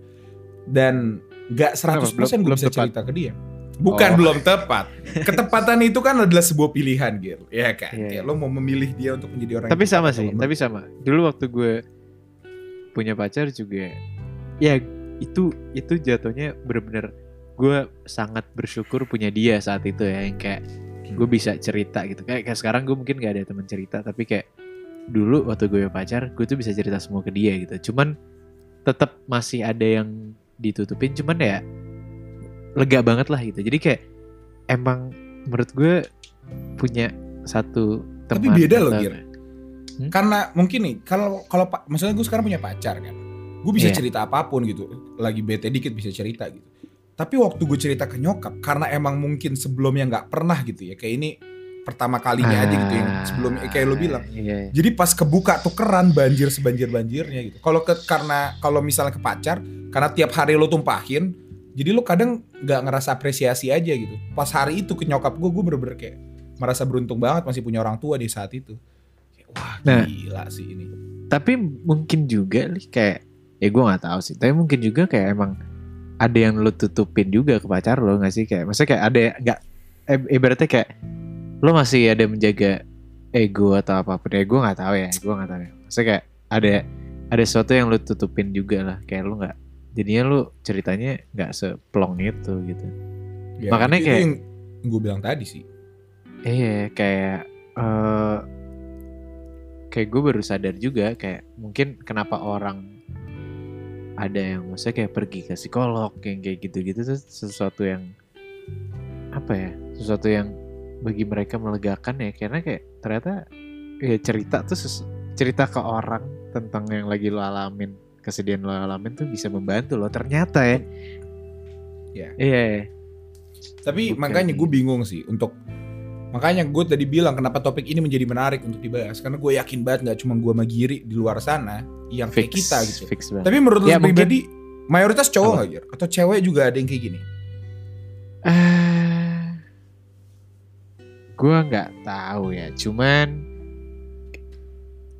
Dan nggak 100% gue bisa tepat. cerita ke dia. Bukan Oh. belum tepat. Ketepatan itu kan adalah sebuah pilihan, Gir. Ya kan? Iya. Kayak lo mau memilih dia untuk menjadi orang Tapi yang sama sih, tapi sama. Dulu waktu gue punya pacar juga, ya itu itu jatuhnya bener-bener gue sangat bersyukur punya dia saat itu ya, yang kayak gue bisa cerita gitu. Kayak, kayak sekarang gue mungkin gak ada teman cerita, tapi kayak dulu waktu gue pacar, gue tuh bisa cerita semua ke dia gitu. Cuman tetap masih ada yang ditutupin, cuman ya lega banget lah gitu. Jadi kayak emang menurut gue punya satu Tapi teman beda loh, Gir. Karena mungkin nih, kalau kalau maksudnya gue sekarang punya pacar kan, gue bisa Iya. cerita apa pun gitu. Lagi bete dikit bisa cerita gitu. Tapi waktu gue cerita ke nyokap, karena emang mungkin sebelumnya nggak pernah gitu ya, kayak ini pertama kalinya aja gitu yang sebelumnya kayak lo bilang. Iya. Jadi pas kebuka tuh keran banjir sebanjir banjirnya gitu. Kalau ke karena kalau misalnya ke pacar, karena tiap hari lo tumpahin, jadi lo kadang nggak ngerasa apresiasi aja gitu. Pas hari itu ke nyokap gue, gue bener-bener kayak merasa beruntung banget masih punya orang tua di saat itu. Kayak, Wah Nah. gila sih ini. Tapi mungkin juga nih kayak ya gue nggak tahu sih. Tapi mungkin juga kayak emang ada yang lo tutupin juga ke pacar lo nggak sih kayak maksudnya kayak ada nggak eh, ibaratnya kayak lo masih ada menjaga ego atau apa pun ya gue nggak tahu ya gue nggak tahu ya. Maksudnya kayak ada ada sesuatu yang lo tutupin juga lah kayak lo nggak jadinya lo ceritanya nggak seplong itu gitu. Ya, Makanya itu kayak- yang gue bilang tadi sih. Iya kayak eh kayak gue baru sadar juga kayak mungkin kenapa orang ada yang maksudnya kayak pergi ke psikolog yang kayak gitu-gitu tuh sesuatu yang apa ya sesuatu yang bagi mereka melegakan ya karena kayak ternyata ya cerita tuh cerita ke orang tentang yang lagi lo alamin kesedihan lo alamin tuh bisa membantu lo ternyata ya Ya. iya Tapi Bukan. makanya gue bingung sih untuk makanya gue tadi bilang kenapa topik ini menjadi menarik untuk dibahas karena gue yakin banget nggak cuma gue sama Giri di luar sana yang kayak fix kita gitu. fix banget Tapi menurut Ya, lu pribadi mayoritas cowok nggak Gir? Atau cewek juga ada yang kayak gini? Eh, gua nggak tahu ya. Cuman,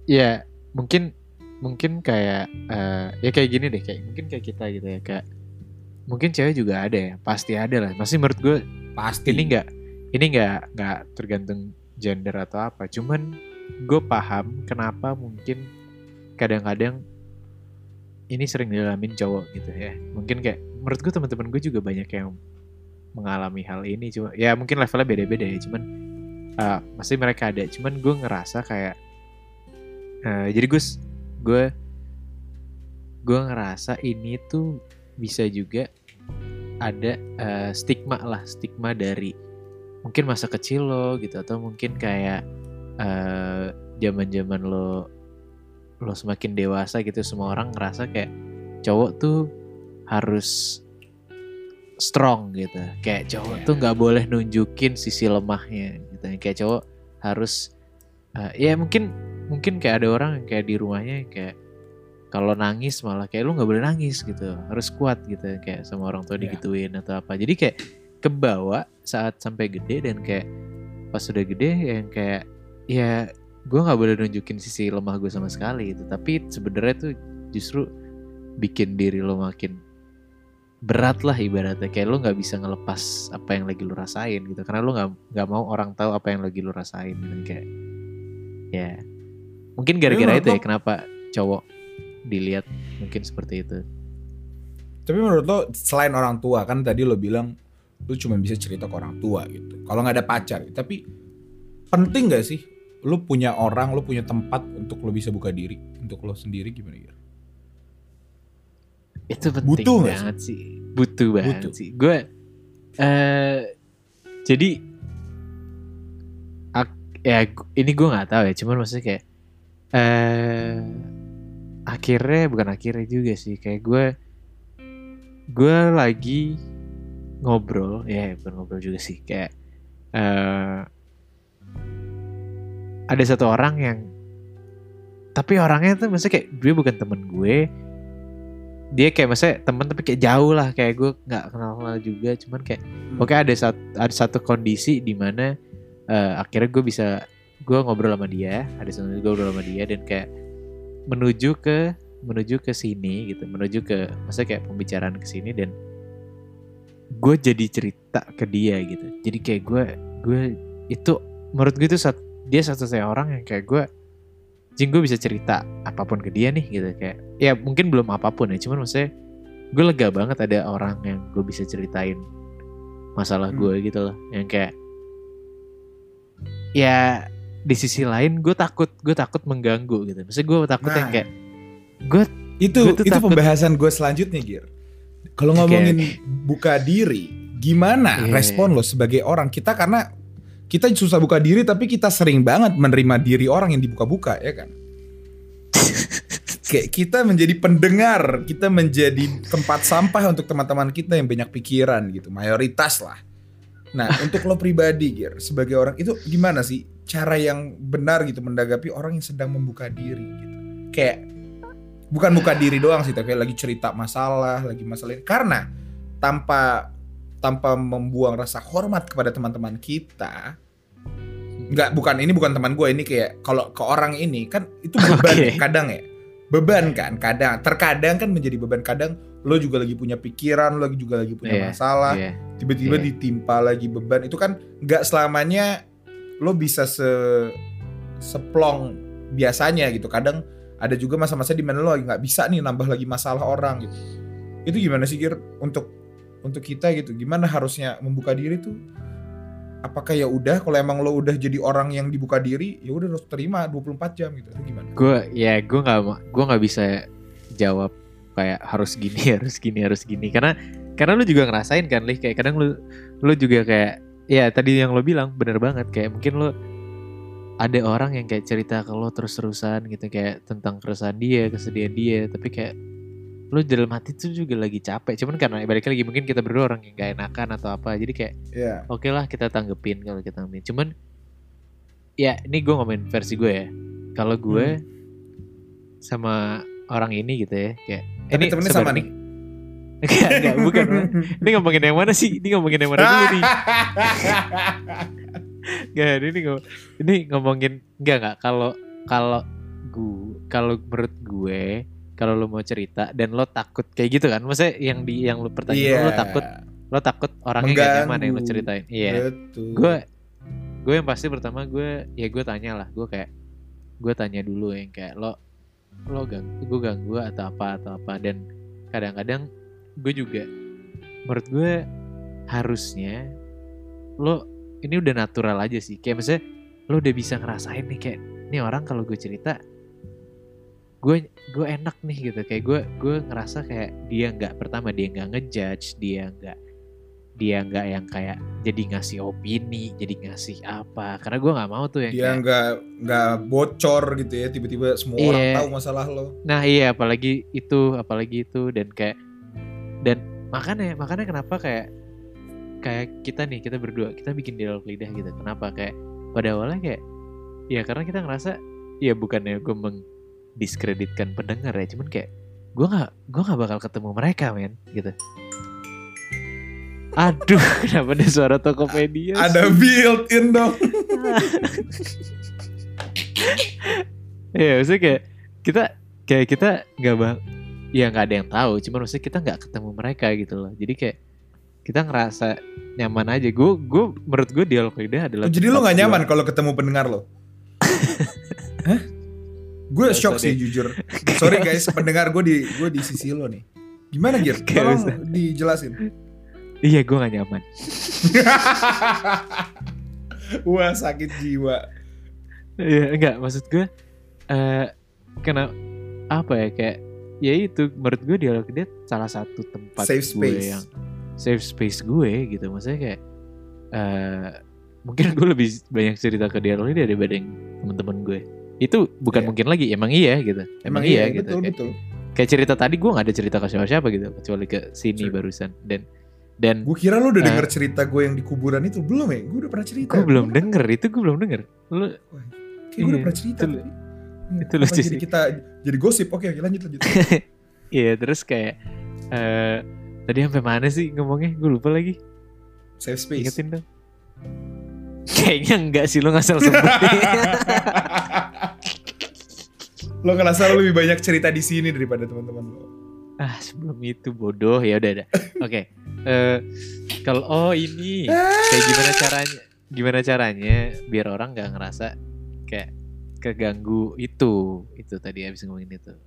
ya mungkin mungkin kayak eh, ya kayak gini deh, kayak mungkin kayak kita gitu ya, kayak mungkin cewek juga ada ya pasti ada lah masih menurut gue Pasti. ini nggak ini nggak nggak tergantung gender atau apa. Cuman gue paham kenapa mungkin kadang-kadang ini sering dialamin cowok gitu ya. Mungkin kayak menurut gue teman-teman gue juga banyak yang mengalami hal ini. Cuma ya mungkin levelnya beda-beda ya. Cuman uh, pasti mereka ada. Cuman gue ngerasa kayak uh, jadi gue gue gue ngerasa ini tuh bisa juga ada uh, stigma lah. Stigma dari mungkin masa kecil lo gitu atau mungkin kayak eh, zaman-zaman lo lo semakin dewasa gitu semua orang ngerasa kayak cowok tuh harus strong gitu kayak cowok Iya. tuh nggak boleh nunjukin sisi lemahnya gitu kayak cowok harus eh, ya mungkin mungkin kayak ada orang yang kayak di rumahnya kayak kalau nangis malah kayak lu nggak boleh nangis gitu harus kuat gitu kayak sama orang tua Iya. digituin atau apa jadi kayak kebawa saat sampai gede dan kayak pas sudah gede yang kayak ya gue nggak boleh nunjukin sisi lemah gue sama sekali gitu. Tapi sebenarnya tuh justru bikin diri lo makin berat lah ibaratnya. Kayak lo nggak bisa ngelepas apa yang lagi lo rasain gitu. Karena lo nggak nggak mau orang tahu apa yang lagi lo rasain dan kayak ya. Mungkin gara-gara itu ya kenapa cowok dilihat mungkin seperti itu. Tapi menurut lo selain orang tua kan tadi lo bilang lo cuma bisa cerita ke orang tua gitu. Kalau nggak ada pacar, tapi penting nggak sih lo punya orang, lo punya tempat untuk lo bisa buka diri untuk lo sendiri gimana ya? itu penting Butuh banget sih butuh banget Butuh. sih gue eh jadi ak- ya ini gue nggak tahu ya cuman maksudnya kayak eh akhirnya bukan akhirnya juga sih kayak gue gue lagi ngobrol ya bukan ngobrol juga sih kayak eh ada satu orang yang tapi orangnya tuh maksudnya kayak dia bukan temen gue dia kayak maksudnya temen tapi kayak jauh lah kayak gue nggak kenal kenal juga cuman kayak oke ada satu ada satu kondisi di mana eh, akhirnya gue bisa gue ngobrol sama dia ada satu gue ngobrol sama dia dan kayak menuju ke menuju ke sini gitu menuju ke maksudnya kayak pembicaraan ke sini dan gue jadi cerita ke dia gitu jadi kayak gue gue itu menurut gue itu sat- dia satu-satunya orang yang kayak gue jing gue bisa cerita apa pun ke dia nih gitu kayak ya mungkin belum apa pun ya cuman maksudnya gue lega banget ada orang yang gue bisa ceritain masalah Hmm. gue gitu loh yang kayak ya di sisi lain gue takut gue takut mengganggu gitu maksudnya gue takut yang Nah. kayak gue Itu tuh itu takut- pembahasan gue selanjutnya Gir. Kalau ngomongin buka diri, gimana Iya. respon lo sebagai orang kita karena kita susah buka diri tapi kita sering banget menerima diri orang yang dibuka-buka ya kan. Kayak kita menjadi pendengar, kita menjadi tempat sampah untuk teman-teman kita yang banyak pikiran gitu, mayoritas lah. Nah, untuk lo pribadi, Gir, sebagai orang itu gimana sih cara yang benar gitu mendagapi orang yang sedang membuka diri gitu? Kayak bukan buka diri doang sih, tapi lagi cerita masalah, lagi masalah ini. Karena tanpa tanpa membuang rasa hormat kepada teman-teman kita, nggak bukan ini bukan teman gue ini kayak kalau ke orang ini kan itu beban Oke. ya, kadang ya beban kan kadang terkadang kan menjadi beban kadang lo juga lagi punya pikiran lo juga lagi punya Iya, masalah Iya. tiba-tiba Iya. ditimpa lagi beban itu kan nggak selamanya lo bisa se seplong biasanya gitu kadang ada juga masa-masa di mana lo lagi nggak bisa nih nambah lagi masalah orang gitu. Itu gimana sih Gir? Untuk untuk kita gitu gimana harusnya membuka diri tuh? Apakah ya udah kalau emang lo udah jadi orang yang dibuka diri ya udah lo terima 24 jam gitu. Itu gimana? Gue ya gue nggak gue nggak bisa jawab kayak harus gini harus gini harus gini. Karena karena lu juga ngerasain kan lih? Kayak kadang lu lu juga kayak ya tadi yang lo bilang bener banget. Kayak mungkin lo ada orang yang kayak cerita ke lo terus-terusan gitu kayak tentang keresahan dia kesedihan dia tapi kayak lu dalam hati tuh juga lagi capek. Cuman karena balik lagi mungkin kita berdua orang yang gak enakan atau apa jadi kayak ya oke lah kita tanggepin kalau kita tanggepin. Cuman ya ini gue ngomongin versi gue ya. Kalau gue sama orang ini gitu ya kayak tapi ini temennya sama nih. Enggak, enggak, bukan. ini ngomongin yang mana sih? Ini ngomongin yang mana dulu nih? Enggak, ini ngom ini ngomongin enggak enggak kalau kalau gue kalau menurut gue kalau lo mau cerita dan lo takut kayak gitu kan? Maksudnya yang di yang lo pertanyaan lo takut lo takut orangnya gak nyaman yang lo Mengganggu. ceritain? Iya. Betul. gue gue yang pasti pertama gue ya gue tanya lah. Gue kayak gue tanya dulu yang kayak lo lo ganggu gue ganggu atau apa atau apa? Dan kadang-kadang gue juga menurut gue harusnya lo ini udah natural aja sih. Kayak misalnya lo udah bisa ngerasain nih kayak nih orang kalau gue cerita gue gue enak nih gitu. Kayak gue gue ngerasa kayak dia nggak pertama dia nggak ngejudge dia nggak dia nggak yang kayak jadi ngasih opini jadi ngasih apa. Karena gue nggak mau tuh yang dia nggak nggak bocor gitu ya tiba-tiba semua orang Iya. tahu masalah lo. Nah iya apalagi itu apalagi itu dan kayak dan makanya makanya kenapa kayak kayak kita nih kita berdua kita bikin dialog lidah gitu kenapa kayak pada awalnya kayak ya karena kita ngerasa ya bukannya gue mendiskreditkan pendengar ya cuman kayak gue nggak gue nggak bakal ketemu mereka men gitu aduh kenapa ada suara Tokopedia ada built in dong Iya, maksudnya kayak kita kayak kita nggak bang, ya nggak ada yang tahu. Cuman maksudnya kita nggak ketemu mereka gitu loh. Jadi kayak kita ngerasa nyaman aja. Gue gue menurut gue dialog lidah adalah. Oh, jadi lo nggak nyaman kalau ketemu pendengar lo Hah? Gue shock sih jujur. Sorry guys, pendengar gue di gue di sisi lo nih. Gimana Gir? Tolong dijelasin. Iya, gue nggak nyaman. Wah sakit jiwa. Iya, enggak maksud gue. eh kena apa ya kayak ya itu menurut gue dialog lidah salah satu tempat Safe gue space. yang safe space gue gitu. Maksudnya kayak eh mungkin gue lebih banyak cerita ke dialog lidah daripada yang teman-teman gue. Itu bukan Iya. mungkin lagi, emang iya gitu. Emang, iya, gitu. Betul Kayak, betul. kayak cerita tadi gue nggak ada cerita ke siapa-siapa gitu, kecuali ke sini Sure. barusan. Dan dan Gue kira lo udah Eh. denger cerita gue yang di kuburan itu belum ya? Gue udah pernah cerita. gue belum denger itu gue belum denger. Lu Kayak gue udah Iya, pernah cerita. itu- Ya, itu apa lucu jadi sih. kita jadi gosip. Oke, oke lanjut lanjut. Iya terus kayak eh tadi sampai mana sih ngomongnya? Gue lupa lagi. Safe space. Ingetin dong. Kayaknya enggak sih lo ngasal sebut. lo ngerasa lo lebih banyak cerita di sini daripada teman-teman lo. ah sebelum itu bodoh ya udah udah. Oke. Eh kalau oh ini kayak gimana caranya? Gimana caranya biar orang nggak ngerasa kayak keganggu itu itu tadi habis ngomongin itu.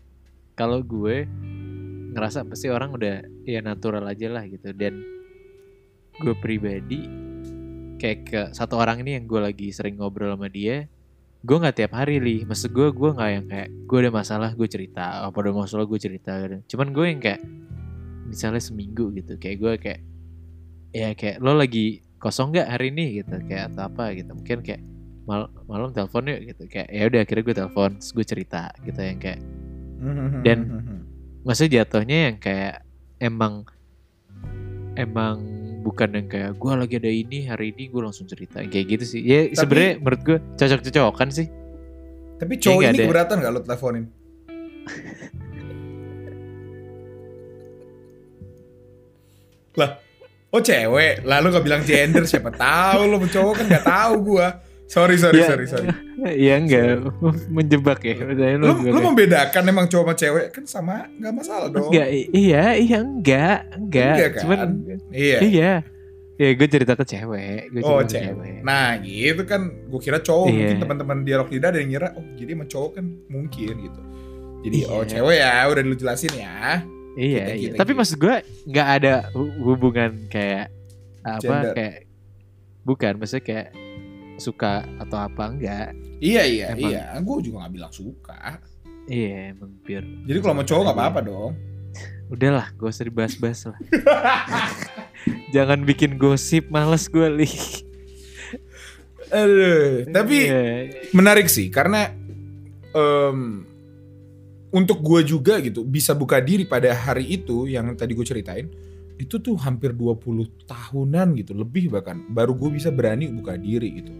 Kalau gue ngerasa pasti orang udah ya natural aja lah gitu. Dan gue pribadi kayak ke satu orang ini yang gue lagi sering ngobrol sama dia gue nggak tiap hari li. Maksud gue gue nggak yang kayak gue ada masalah gue cerita. Apa ada masalah gue cerita gitu. cuman gue yang kayak misalnya seminggu gitu kayak gue kayak ya kayak lo lagi kosong nggak hari ini? gitu kayak atau apa? gitu. Mungkin kayak mal malam telepon yuk gitu. Kayak ya udah akhirnya gue telepon gue cerita gitu yang kayak Dan- maksudnya jatuhnya yang kayak emang emang bukan yang kayak gue lagi ada ini hari ini gue langsung cerita kayak gitu sih ya sebenarnya menurut gue cocok-cocokan sih Tapi cowok ini ada. keberatan gak lo teleponin? lah, oh cewek, lalu gak bilang gender siapa tahu lo cowok kan gak tahu gua. Sorry sorry Ya. sorry sorry. Iya enggak menjebak ya Lo, lu lo membedakan emang cowok sama cewek kan sama nggak masalah dong. enggak iya iya enggak enggak, Enggak kan? cuman Iya. iya ya gue cerita ke cewek gue Oh ke cewek. Nah gitu kan, gue kira cowok Iya. mungkin teman-teman dialog lidah ada yang ngira, oh jadi emang cowok kan mungkin gitu. Jadi Iya. oh cewek ya, udah lu jelasin ya. Iya, Kita- iya. kita Tapi gitu. maksud gue nggak ada hu- hubungan kayak apa Gender. kayak bukan maksudnya kayak suka atau apa enggak. Iya iya Emang. iya, gue juga nggak bilang suka. Iya, emang biar Jadi kalau mau cowok nggak apa-apa dong. udahlah, gak usah dibahas-bahas lah. Jangan bikin gosip, males gue li. Aduh, tapi Iya. menarik sih karena em, untuk gue juga gitu bisa buka diri pada hari itu yang tadi gue ceritain itu tuh hampir 20 tahunan gitu lebih bahkan baru gue bisa berani buka diri gitu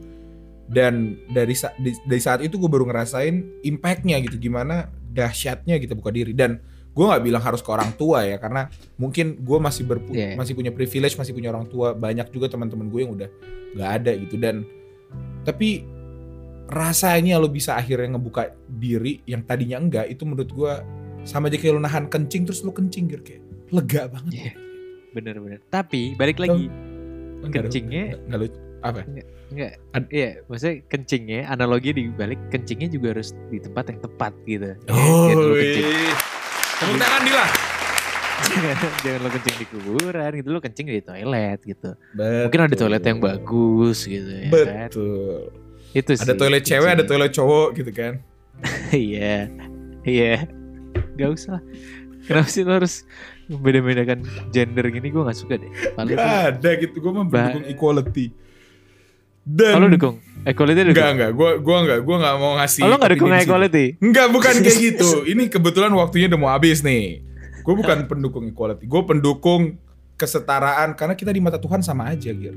dan dari sa- di- dari saat itu gue baru ngerasain impactnya gitu gimana dahsyatnya gitu buka diri dan gue nggak bilang harus ke orang tua ya karena mungkin gue masih berpu- Iya. masih punya privilege masih punya orang tua banyak juga teman-teman gue yang udah nggak ada gitu dan tapi rasanya lo bisa akhirnya ngebuka diri yang tadinya enggak itu menurut gue sama aja kayak lu nahan kencing terus lu kencing Gir kayak lega banget. Iya. Bener-bener. Tapi balik lagi Enggak, kencingnya enggak lucu. Apa? enggak Ad- iya maksudnya kencingnya analogi dibalik kencingnya juga harus di tempat yang tepat gitu Oh, kencing wih. Tepuk tangan Dila. jangan, jangan lo kencing di kuburan gitu lo kencing di toilet gitu Betul. mungkin ada toilet yang bagus gitu ya kan Betul. itu sih Ada toilet cewek, ada toilet cowok gitu kan. iya iya Gak usah lah kenapa sih lo harus beda-bedakan gender gini gue gak suka deh paling Gak ada gitu, gue mah mendukung equality. Dan oh, dukung equality dukung Enggak, enggak, gue gua enggak, gue enggak mau ngasih oh, lo gak dukung equality Enggak, bukan kayak gitu. Ini kebetulan waktunya udah mau habis nih. Gue bukan pendukung equality, gue pendukung kesetaraan karena kita di mata Tuhan sama aja, Gir.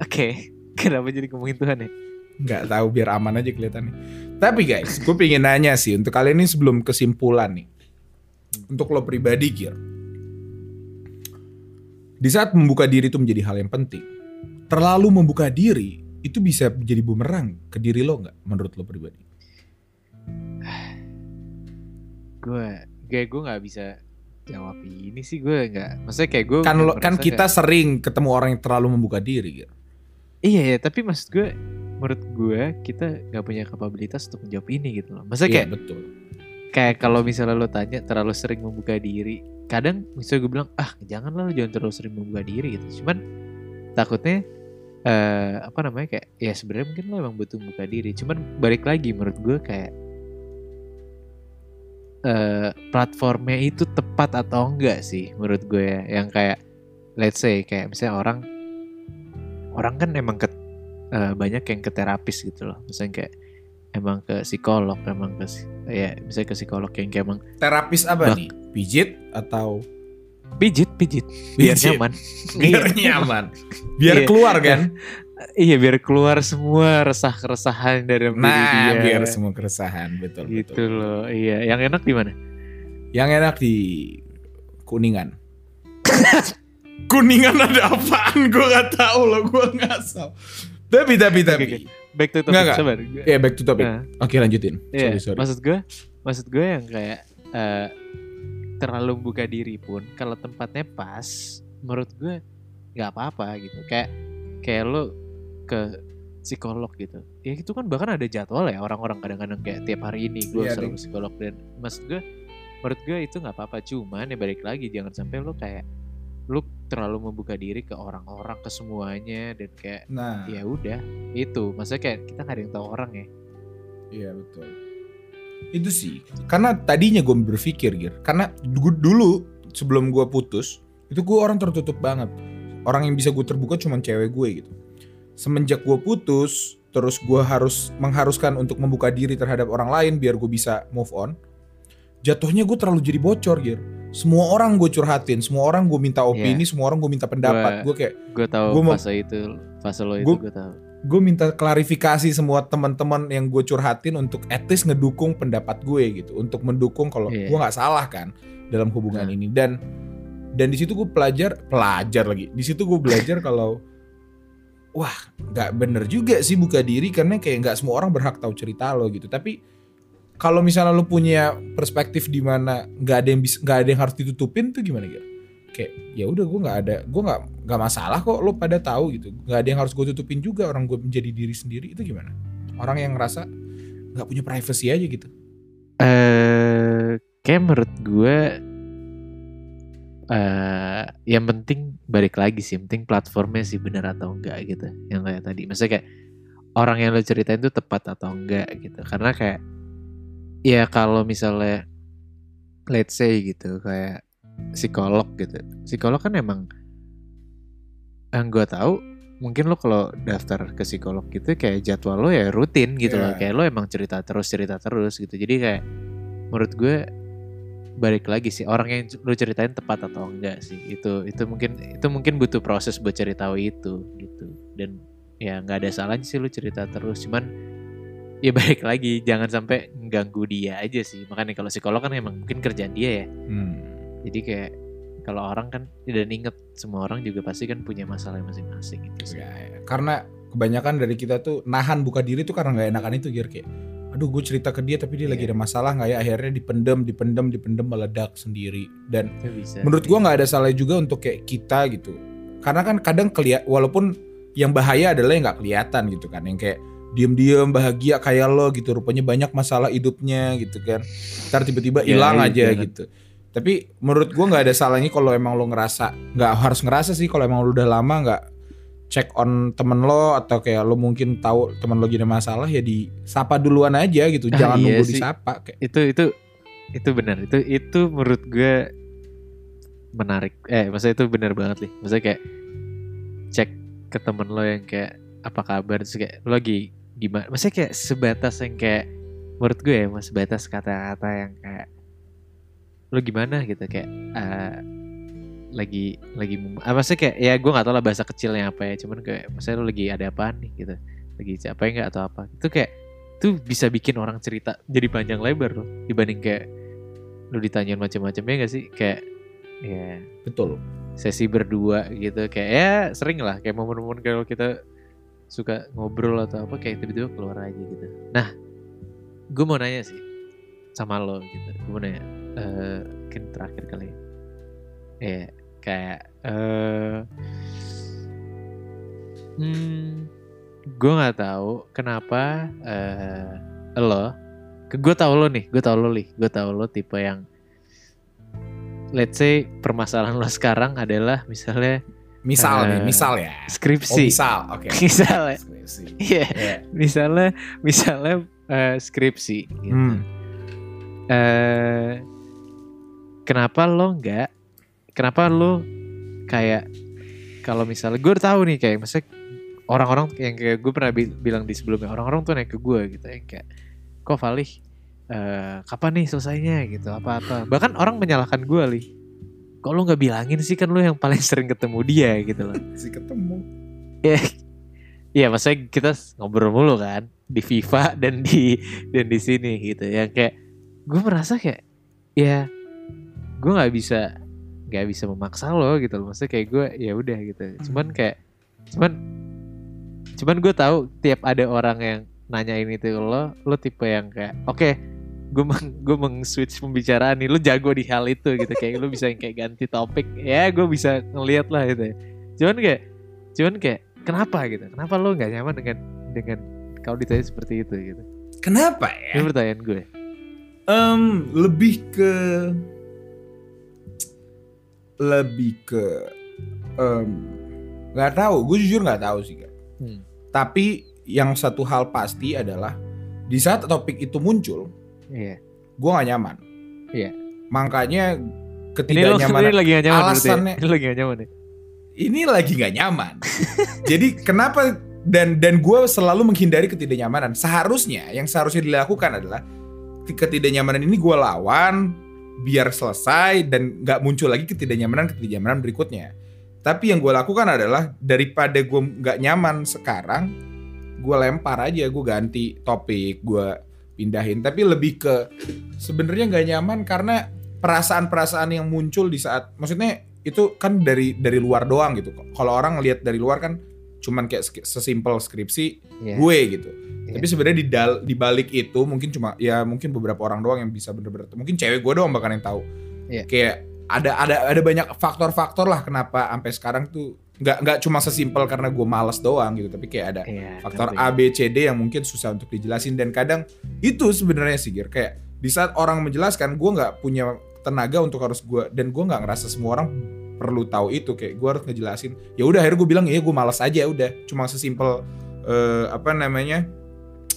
oke kenapa jadi ngomongin Tuhan ya Enggak tahu biar aman aja kelihatannya. Tapi guys, gue pengen nanya sih untuk kalian ini sebelum kesimpulan nih. Untuk lo pribadi, Gir. Di saat membuka diri itu menjadi hal yang penting. Terlalu membuka diri itu bisa jadi bumerang ke diri lo nggak menurut lo pribadi? gue kayak gue nggak bisa jawab ini sih gue nggak maksudnya kayak gue Kan lo, kan kita sering ketemu orang yang terlalu membuka diri, kayak- iya ya tapi maksud gue menurut gue kita nggak punya kapabilitas untuk menjawab ini gitu loh maksudnya Iya, kayak betul. kayak kalau misalnya lo tanya terlalu sering membuka diri kadang misalnya gue bilang ah jangan lah lo jangan terlalu sering membuka diri gitu cuman takutnya eh apa namanya kayak ya sebenarnya mungkin lo emang butuh membuka diri. Cuman balik lagi menurut gue kayak eh platformnya itu tepat atau enggak sih menurut gue ya? Yang kayak let's say kayak misalnya orang orang kan emang ke eh, banyak yang ke terapis gitu loh. Misalnya kayak emang ke psikolog emang ke ya misalnya ke psikolog yang kayak emang Terapis apa nih? Pijit atau pijit pijit biar Pijit. nyaman biar Iya. nyaman? Biar Iya. keluar kan? iya biar keluar semua resah keresahan dari diri Nah, dia biar semua keresahan, betul gitu betul. loh iya yang enak di mana Yang enak di Kuningan. Kuningan ada apaan? Gue gak tahu loh, gue ngasal. Tapi tapi tapi. Oke, back to topic enggak. sabar Ya back to topic. Nah, Oke lanjutin. iya, Sorry sorry. maksud gue maksud gue yang kayak eh, terlalu buka diri pun kalau tempatnya pas menurut gue nggak apa-apa gitu. Kayak kayak lo ke psikolog gitu. Ya itu kan bahkan ada jadwal ya orang-orang kadang-kadang kayak tiap hari ini gue Iya, selalu psikolog dan maksud gue menurut gue itu nggak apa-apa. Cuman ya balik lagi jangan sampai lo kayak lo terlalu membuka diri ke orang-orang ke semuanya dan kayak Nah, ya udah itu. Maksudnya kayak kita nggak ada yang tahu orang ya. Iya betul. Itu sih. Karena tadinya gue berpikir, Gir. Karena dulu sebelum gue putus, itu gue orang tertutup banget. Orang yang bisa gue terbuka cuma cewek gue gitu. Semenjak gue putus, terus gue harus mengharuskan untuk membuka diri terhadap orang lain biar gue bisa move on. Jatuhnya gue terlalu jadi bocor, Gir. Semua orang gue curhatin, semua orang gue minta opini, semua orang gue minta pendapat. Gue kayak gue tahu Gua fase itu fase lo itu gue tahu gue minta klarifikasi semua teman-teman yang gue curhatin untuk least ngedukung pendapat gue gitu. Untuk mendukung kalau Iya. gue nggak salah kan dalam hubungan Nah. ini. Dan dan di situ gue pelajar pelajar lagi. Di situ gue belajar kalau wah nggak bener juga sih buka diri karena kayak nggak semua orang berhak tahu cerita lo gitu. Tapi kalau misalnya lo punya perspektif di mana nggak ada yang bisa nggak ada yang harus ditutupin tuh gimana gitu kayak ya udah gue nggak ada gue nggak nggak masalah kok lo pada tahu gitu. Nggak ada yang harus gue tutupin juga orang gue menjadi diri sendiri itu gimana? Orang yang ngerasa nggak punya privacy aja gitu. Eh kayak menurut gue eh yang penting balik lagi sih penting platformnya sih benar atau enggak gitu yang kayak tadi. Maksudnya kayak orang yang lo ceritain itu tepat atau enggak gitu. Karena kayak ya kalau misalnya let's say gitu kayak psikolog gitu. Psikolog kan emang yang gue tahu mungkin lo kalau daftar ke psikolog gitu kayak jadwal lo ya rutin gitu loh. Iya. kayak lo emang cerita terus cerita terus gitu. Jadi kayak menurut gue balik lagi sih orang yang lo ceritain tepat atau enggak sih. Itu itu mungkin itu mungkin butuh proses buat cari tahu itu gitu. Dan ya nggak ada salahnya sih lo cerita terus. Cuman ya balik lagi jangan sampai mengganggu dia aja sih. Makanya kalau psikolog kan emang mungkin kerjaan dia ya. Hmm. Jadi kayak kalau orang kan dan inget semua orang juga pasti kan punya masalah masing-masing gitu sih. Ya, ya. karena kebanyakan dari kita tuh nahan buka diri tuh karena nggak enakan itu Gir kayak aduh gue cerita ke dia tapi dia lagi Iya. ada masalah nggak ya akhirnya dipendem dipendem dipendem meledak sendiri dan Itu bisa. menurut gua nggak ada salah juga untuk kayak kita gitu karena kan kadang keliat walaupun yang bahaya adalah yang nggak kelihatan gitu kan yang kayak diem-diem bahagia kayak lo gitu rupanya banyak masalah hidupnya gitu kan ntar tiba-tiba Ya, hilang iya, aja jangan. gitu tapi menurut gua nggak ada salahnya kalau emang lo ngerasa nggak harus ngerasa sih kalau emang lo udah lama nggak check on temen lo atau kayak lo mungkin tahu temen lo gini masalah ya disapa duluan aja gitu. Ah, jangan iya nunggu sih. disapa kayak. Itu itu itu benar. Itu itu menurut gue menarik. Eh maksudnya itu benar banget nih maksudnya kayak cek ke temen lo yang kayak apa kabar? Terus kayak lo lagi gimana? Maksudnya kayak sebatas yang kayak menurut gue ya mas sebatas kata-kata yang kayak lo gimana? Gitu kayak eh, lagi lagi ah, maksudnya kayak ya gue nggak tahu lah bahasa kecilnya apa ya cuman kayak maksudnya lo lagi ada apaan nih? Gitu lagi capek nggak? atau apa. Itu kayak itu bisa bikin orang cerita jadi panjang lebar loh dibanding kayak lu ditanyain macam-macam ya gak sih? Kayak ya betul. sesi berdua gitu kayak ya sering lah kayak momen-momen kalau kita suka ngobrol atau apa kayak tiba-tiba keluar aja gitu. Nah gue mau nanya sih sama lo gitu gue mau nanya eh mungkin terakhir kali ya ya kayak eh hmm, gue nggak tahu kenapa eh lo ke gue tahu lo nih gue tahu lo nih gue tahu lo tipe yang let's say permasalahan lo sekarang adalah misalnya misal nih Eh, misal ya oh skripsi misal oke misal ya. Iya, Iya. misalnya misalnya eh, skripsi gitu. Hmm. Eh, kenapa lo nggak kenapa lo kayak kalau misalnya gue tahu nih kayak misalnya orang-orang yang kayak gue pernah bi- bilang di sebelumnya orang-orang tuh naik ke gue gitu yang kayak kok Valih eh, kapan nih selesainya? gitu apa-apa. Bahkan orang menyalahkan gue lih. Kok lo nggak bilangin sih kan lo yang paling sering ketemu dia? gitu loh. Si ketemu. Iya, iya maksudnya kita ngobrol mulu kan di FIFA dan di dan di sini gitu. Yang kayak gue merasa kayak ya gue nggak bisa nggak bisa memaksa lo gitu loh. Maksudnya kayak gue ya udah gitu. Cuman kayak cuman cuman gue tahu tiap ada orang yang nanyain itu ke lo, lo tipe yang kayak oke gue meng gue meng switch pembicaraan nih lo jago di hal itu gitu. Kayak lo bisa yang kayak ganti topik. Ya gue bisa ngeliat lah gitu ya. cuman kayak cuman kayak kenapa? gitu. Kenapa lo nggak nyaman dengan dengan kalau ditanya seperti itu? gitu. Kenapa ya? Pertanyaan gue. Em, lebih ke lebih ke nggak tahu gue jujur nggak tahu sih Kak. Hmm. tapi yang satu hal pasti adalah di saat topik itu muncul iya gue nggak nyaman Iya. makanya ketidaknyamanan ini lagi gak nyaman ya? alasannya- ini lagi gak nyaman ya ini lagi nggak nyaman. Jadi kenapa dan dan gue selalu menghindari ketidaknyamanan. Seharusnya yang seharusnya dilakukan adalah ketidaknyamanan ini gue lawan biar selesai dan nggak muncul lagi ketidaknyamanan ketidaknyamanan berikutnya. Tapi yang gue lakukan adalah daripada gue nggak nyaman sekarang, gue lempar aja, gue ganti topik, gue pindahin. Tapi lebih ke sebenarnya nggak nyaman karena perasaan-perasaan yang muncul di saat, maksudnya itu kan dari dari luar doang gitu. Kalau orang ngelihat dari luar kan cuman kayak sesimpel skripsi Iya. gue gitu. Iya. Tapi sebenarnya di dal di balik itu mungkin cuma ya mungkin beberapa orang doang yang bisa bener-bener mungkin cewek gue doang bahkan yang tahu. Iya. Kayak ada ada ada banyak faktor-faktor lah kenapa sampai sekarang tuh nggak nggak cuma sesimpel karena gue males doang gitu tapi kayak ada Iya, faktor ngerti. A B C D yang mungkin susah untuk dijelasin dan kadang itu sebenarnya sih Gir kayak di saat orang menjelaskan gue nggak punya tenaga untuk harus gue dan gue nggak ngerasa semua orang perlu tahu itu kayak gue harus ngejelasin ya udah akhirnya gue bilang ya gue malas aja udah cuma sesimpel eh, apa namanya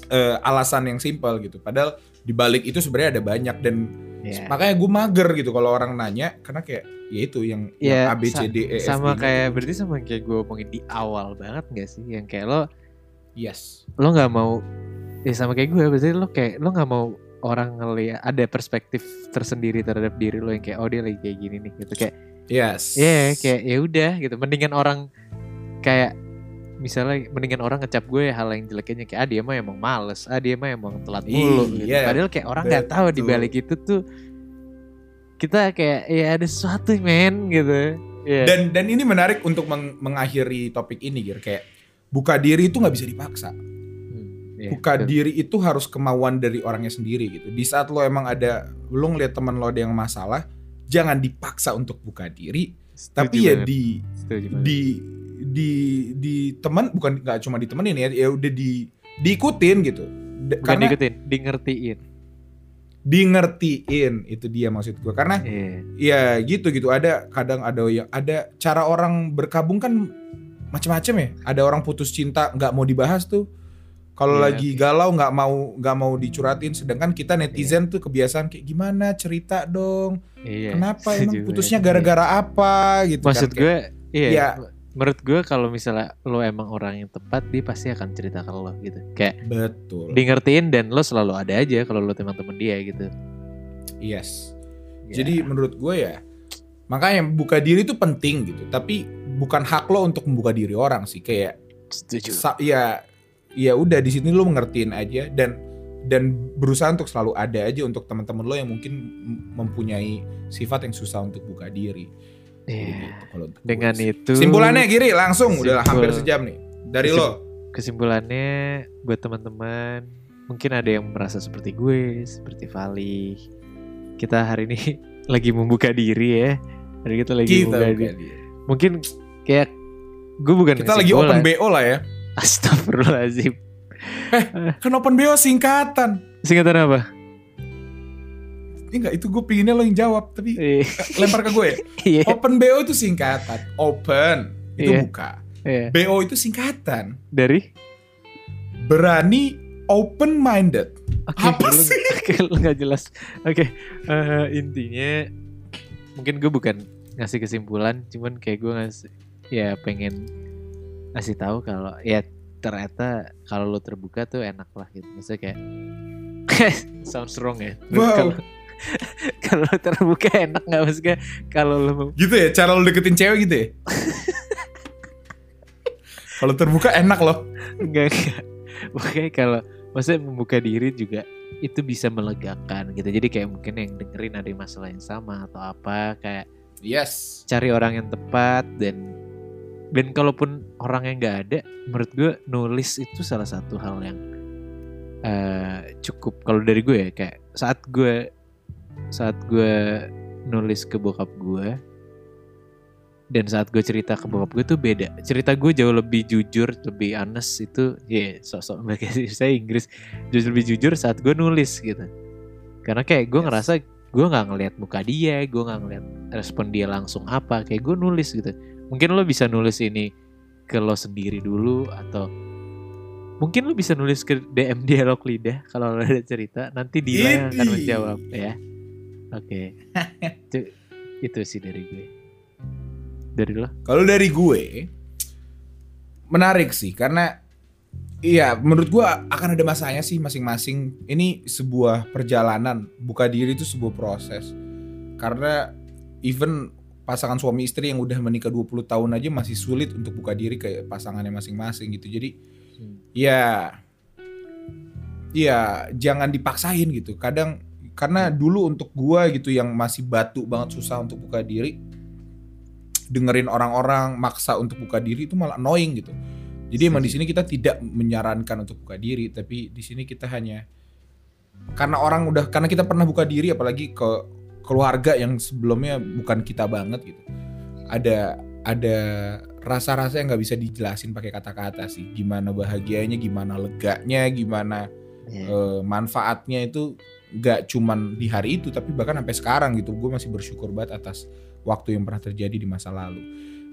eh, alasan yang simpel gitu. Padahal di balik itu sebenarnya ada banyak dan Iya. makanya gue mager gitu kalau orang nanya karena kayak ya itu yang, yang Iya, A B C D E F sama G, kayak gitu. berarti sama kayak gue omongin di awal banget gak sih? Yang kayak lo yes. lo nggak mau ya sama kayak gue berarti lo kayak lo nggak mau orang ngeliat ada perspektif tersendiri terhadap diri lo yang kayak oh dia lagi kayak gini nih gitu kayak yes. Ya kayak ya udah gitu. Mendingan orang kayak misalnya mendingan orang ngecap gue hal yang jeleknya kayak ah dia mah emang males ah dia mah emang telat mulu gitu. Iya, padahal kayak orang nggak tahu di balik itu tuh kita kayak ya ada sesuatu men gitu Iya. Dan dan ini menarik untuk meng- mengakhiri topik ini Gir kayak buka diri itu nggak bisa dipaksa. Hmm, Iya, buka betul. diri itu harus kemauan dari orangnya sendiri gitu. Di saat lo emang ada lo ngeliat teman lo ada yang masalah, jangan dipaksa untuk buka diri, Setuju tapi ya banget, di setuju banget. Di di teman bukan nggak cuma ditemenin ya, ya udah di diikutin gitu. D- Bukan karena diikutin, di ngertiin. di ngertiin itu dia maksud gue karena Iya. ya gitu gitu ada kadang ada yang ada cara orang berkabung kan macam-macam ya ada orang putus cinta nggak mau dibahas tuh kalau Iya, lagi oke. galau nggak mau nggak mau dicuratin sedangkan kita netizen tuh kebiasaan kayak gimana cerita dong Iya. kenapa emang putusnya gara-gara apa gitu Maksud kan gue, iya. Ya. Menurut gue kalau misalnya lo emang orang yang tepat, dia pasti akan cerita ke lo gitu. Kayak betul di ngertiin dan lo selalu ada aja kalau lo teman-teman dia gitu. yes Ya. jadi menurut gue ya makanya buka diri itu penting gitu tapi bukan hak lo untuk membuka diri orang sih kayak setuju. ya ya udah di sini lo ngertiin aja dan dan berusaha untuk selalu ada aja untuk teman-teman lo yang mungkin mempunyai sifat yang susah untuk buka diri. Iya. Gitu, gue Dengan itu simpulannya Giri langsung udah Simpul- hampir sejam nih dari Kesim- lo. kesimpulannya buat teman-teman mungkin ada yang merasa seperti gue, seperti Vali. Kita hari ini lagi membuka diri ya. Hari kita lagi Kita membuka buka diri. diri. Mungkin kayak gue bukan Kita lagi open BO lah ya. Astagfirullahaladzim. Kan open BO singkatan. Singkatan apa? Enggak itu gue pinginnya lo yang jawab tapi Eh, lempar ke gue ya. Iya. Open BO itu singkatan. Open itu Iya. buka. Iya. BO itu singkatan. Dari? Berani open minded. Oke, Apa lu- sih? Oke, lu nggak jelas. Oke, eh, intinya mungkin gue bukan ngasih kesimpulan, cuman kayak gue ngasih ya pengen ngasih tahu kalau ya ternyata kalau lo terbuka tuh enak lah gitu. Maksudnya kayak sounds wrong ya. Wow. Kalau kalau terbuka enak nggak maksudnya kalau lo Gitu ya, cara lo deketin cewek gitu ya? Kalau terbuka enak loh. enggak enggak. Makanya kalau maksudnya membuka diri juga itu bisa melegakan gitu. Jadi kayak mungkin yang dengerin ada masalah yang sama atau apa kayak Yes. cari orang yang tepat dan dan kalaupun orang yang nggak ada menurut gue nulis itu salah satu hal yang eh, cukup kalau dari gue ya kayak saat gue saat gue nulis ke bokap gue dan saat gue cerita ke bokap gue tuh beda. Cerita gue jauh lebih jujur lebih honest itu ya sosok pakai saya Inggris. Jauh lebih jujur saat gue nulis gitu. Karena kayak gue Yes. ngerasa gue nggak ngeliat muka dia gue nggak ngeliat respon dia langsung apa kayak gue nulis gitu. Mungkin lo bisa nulis ini ke lo sendiri dulu atau mungkin lo bisa nulis ke DM dialog lidah kalau lo ada cerita nanti dia yang akan menjawab ya oke itu itu sih dari gue dari lo Kalau dari gue menarik sih karena iya menurut gue akan ada masanya sih masing-masing. Ini sebuah perjalanan, buka diri itu sebuah proses. Karena even pasangan suami istri yang udah menikah 20 tahun aja masih sulit untuk buka diri ke pasangannya masing-masing gitu. Jadi Hmm. ya ya jangan dipaksain gitu. Kadang karena dulu untuk gua gitu yang masih batu banget susah untuk buka diri dengerin orang-orang maksa untuk buka diri itu malah annoying gitu. Jadi emang di sini kita tidak menyarankan untuk buka diri, tapi di sini kita hanya karena orang udah karena kita pernah buka diri apalagi ke keluarga yang sebelumnya bukan kita banget gitu. Ada ada rasa-rasa yang nggak bisa dijelasin pakai kata-kata sih. Gimana bahagianya, gimana leganya, gimana eh, manfaatnya itu nggak cuman di hari itu tapi bahkan sampai sekarang gitu. Gue masih bersyukur banget atas waktu yang pernah terjadi di masa lalu.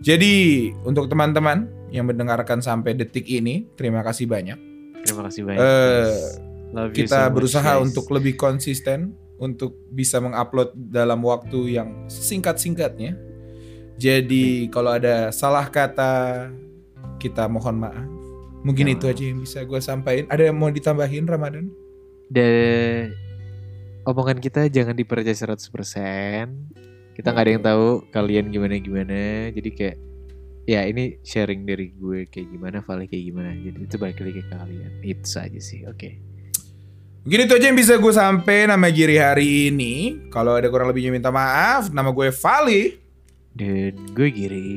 Jadi untuk teman-teman yang mendengarkan sampai detik ini terima kasih banyak. Terima kasih banyak guys. Love you kita so much, berusaha guys. untuk lebih konsisten untuk bisa mengupload dalam waktu yang singkat-singkatnya jadi kalau ada salah kata kita mohon maaf. Mungkin Ya. itu aja yang bisa gue sampaikan. Ada yang mau ditambahin Ramadan? Dan omongan kita jangan dipercaya 100%. Kita nggak ada yang tahu kalian gimana-gimana. Jadi kayak ya ini sharing dari gue kayak gimana, Vale kayak gimana. Jadi itu balik lagi ke kalian. Itu saja sih. Oke. Mungkin itu aja yang bisa gue sampai nama Giri hari ini. Kalau ada kurang lebihnya minta maaf. Nama gue Vali. Dan gue Giri.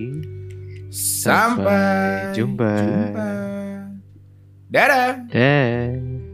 Sampai, Sampai jumpa. jumpa. Dadah. Dah.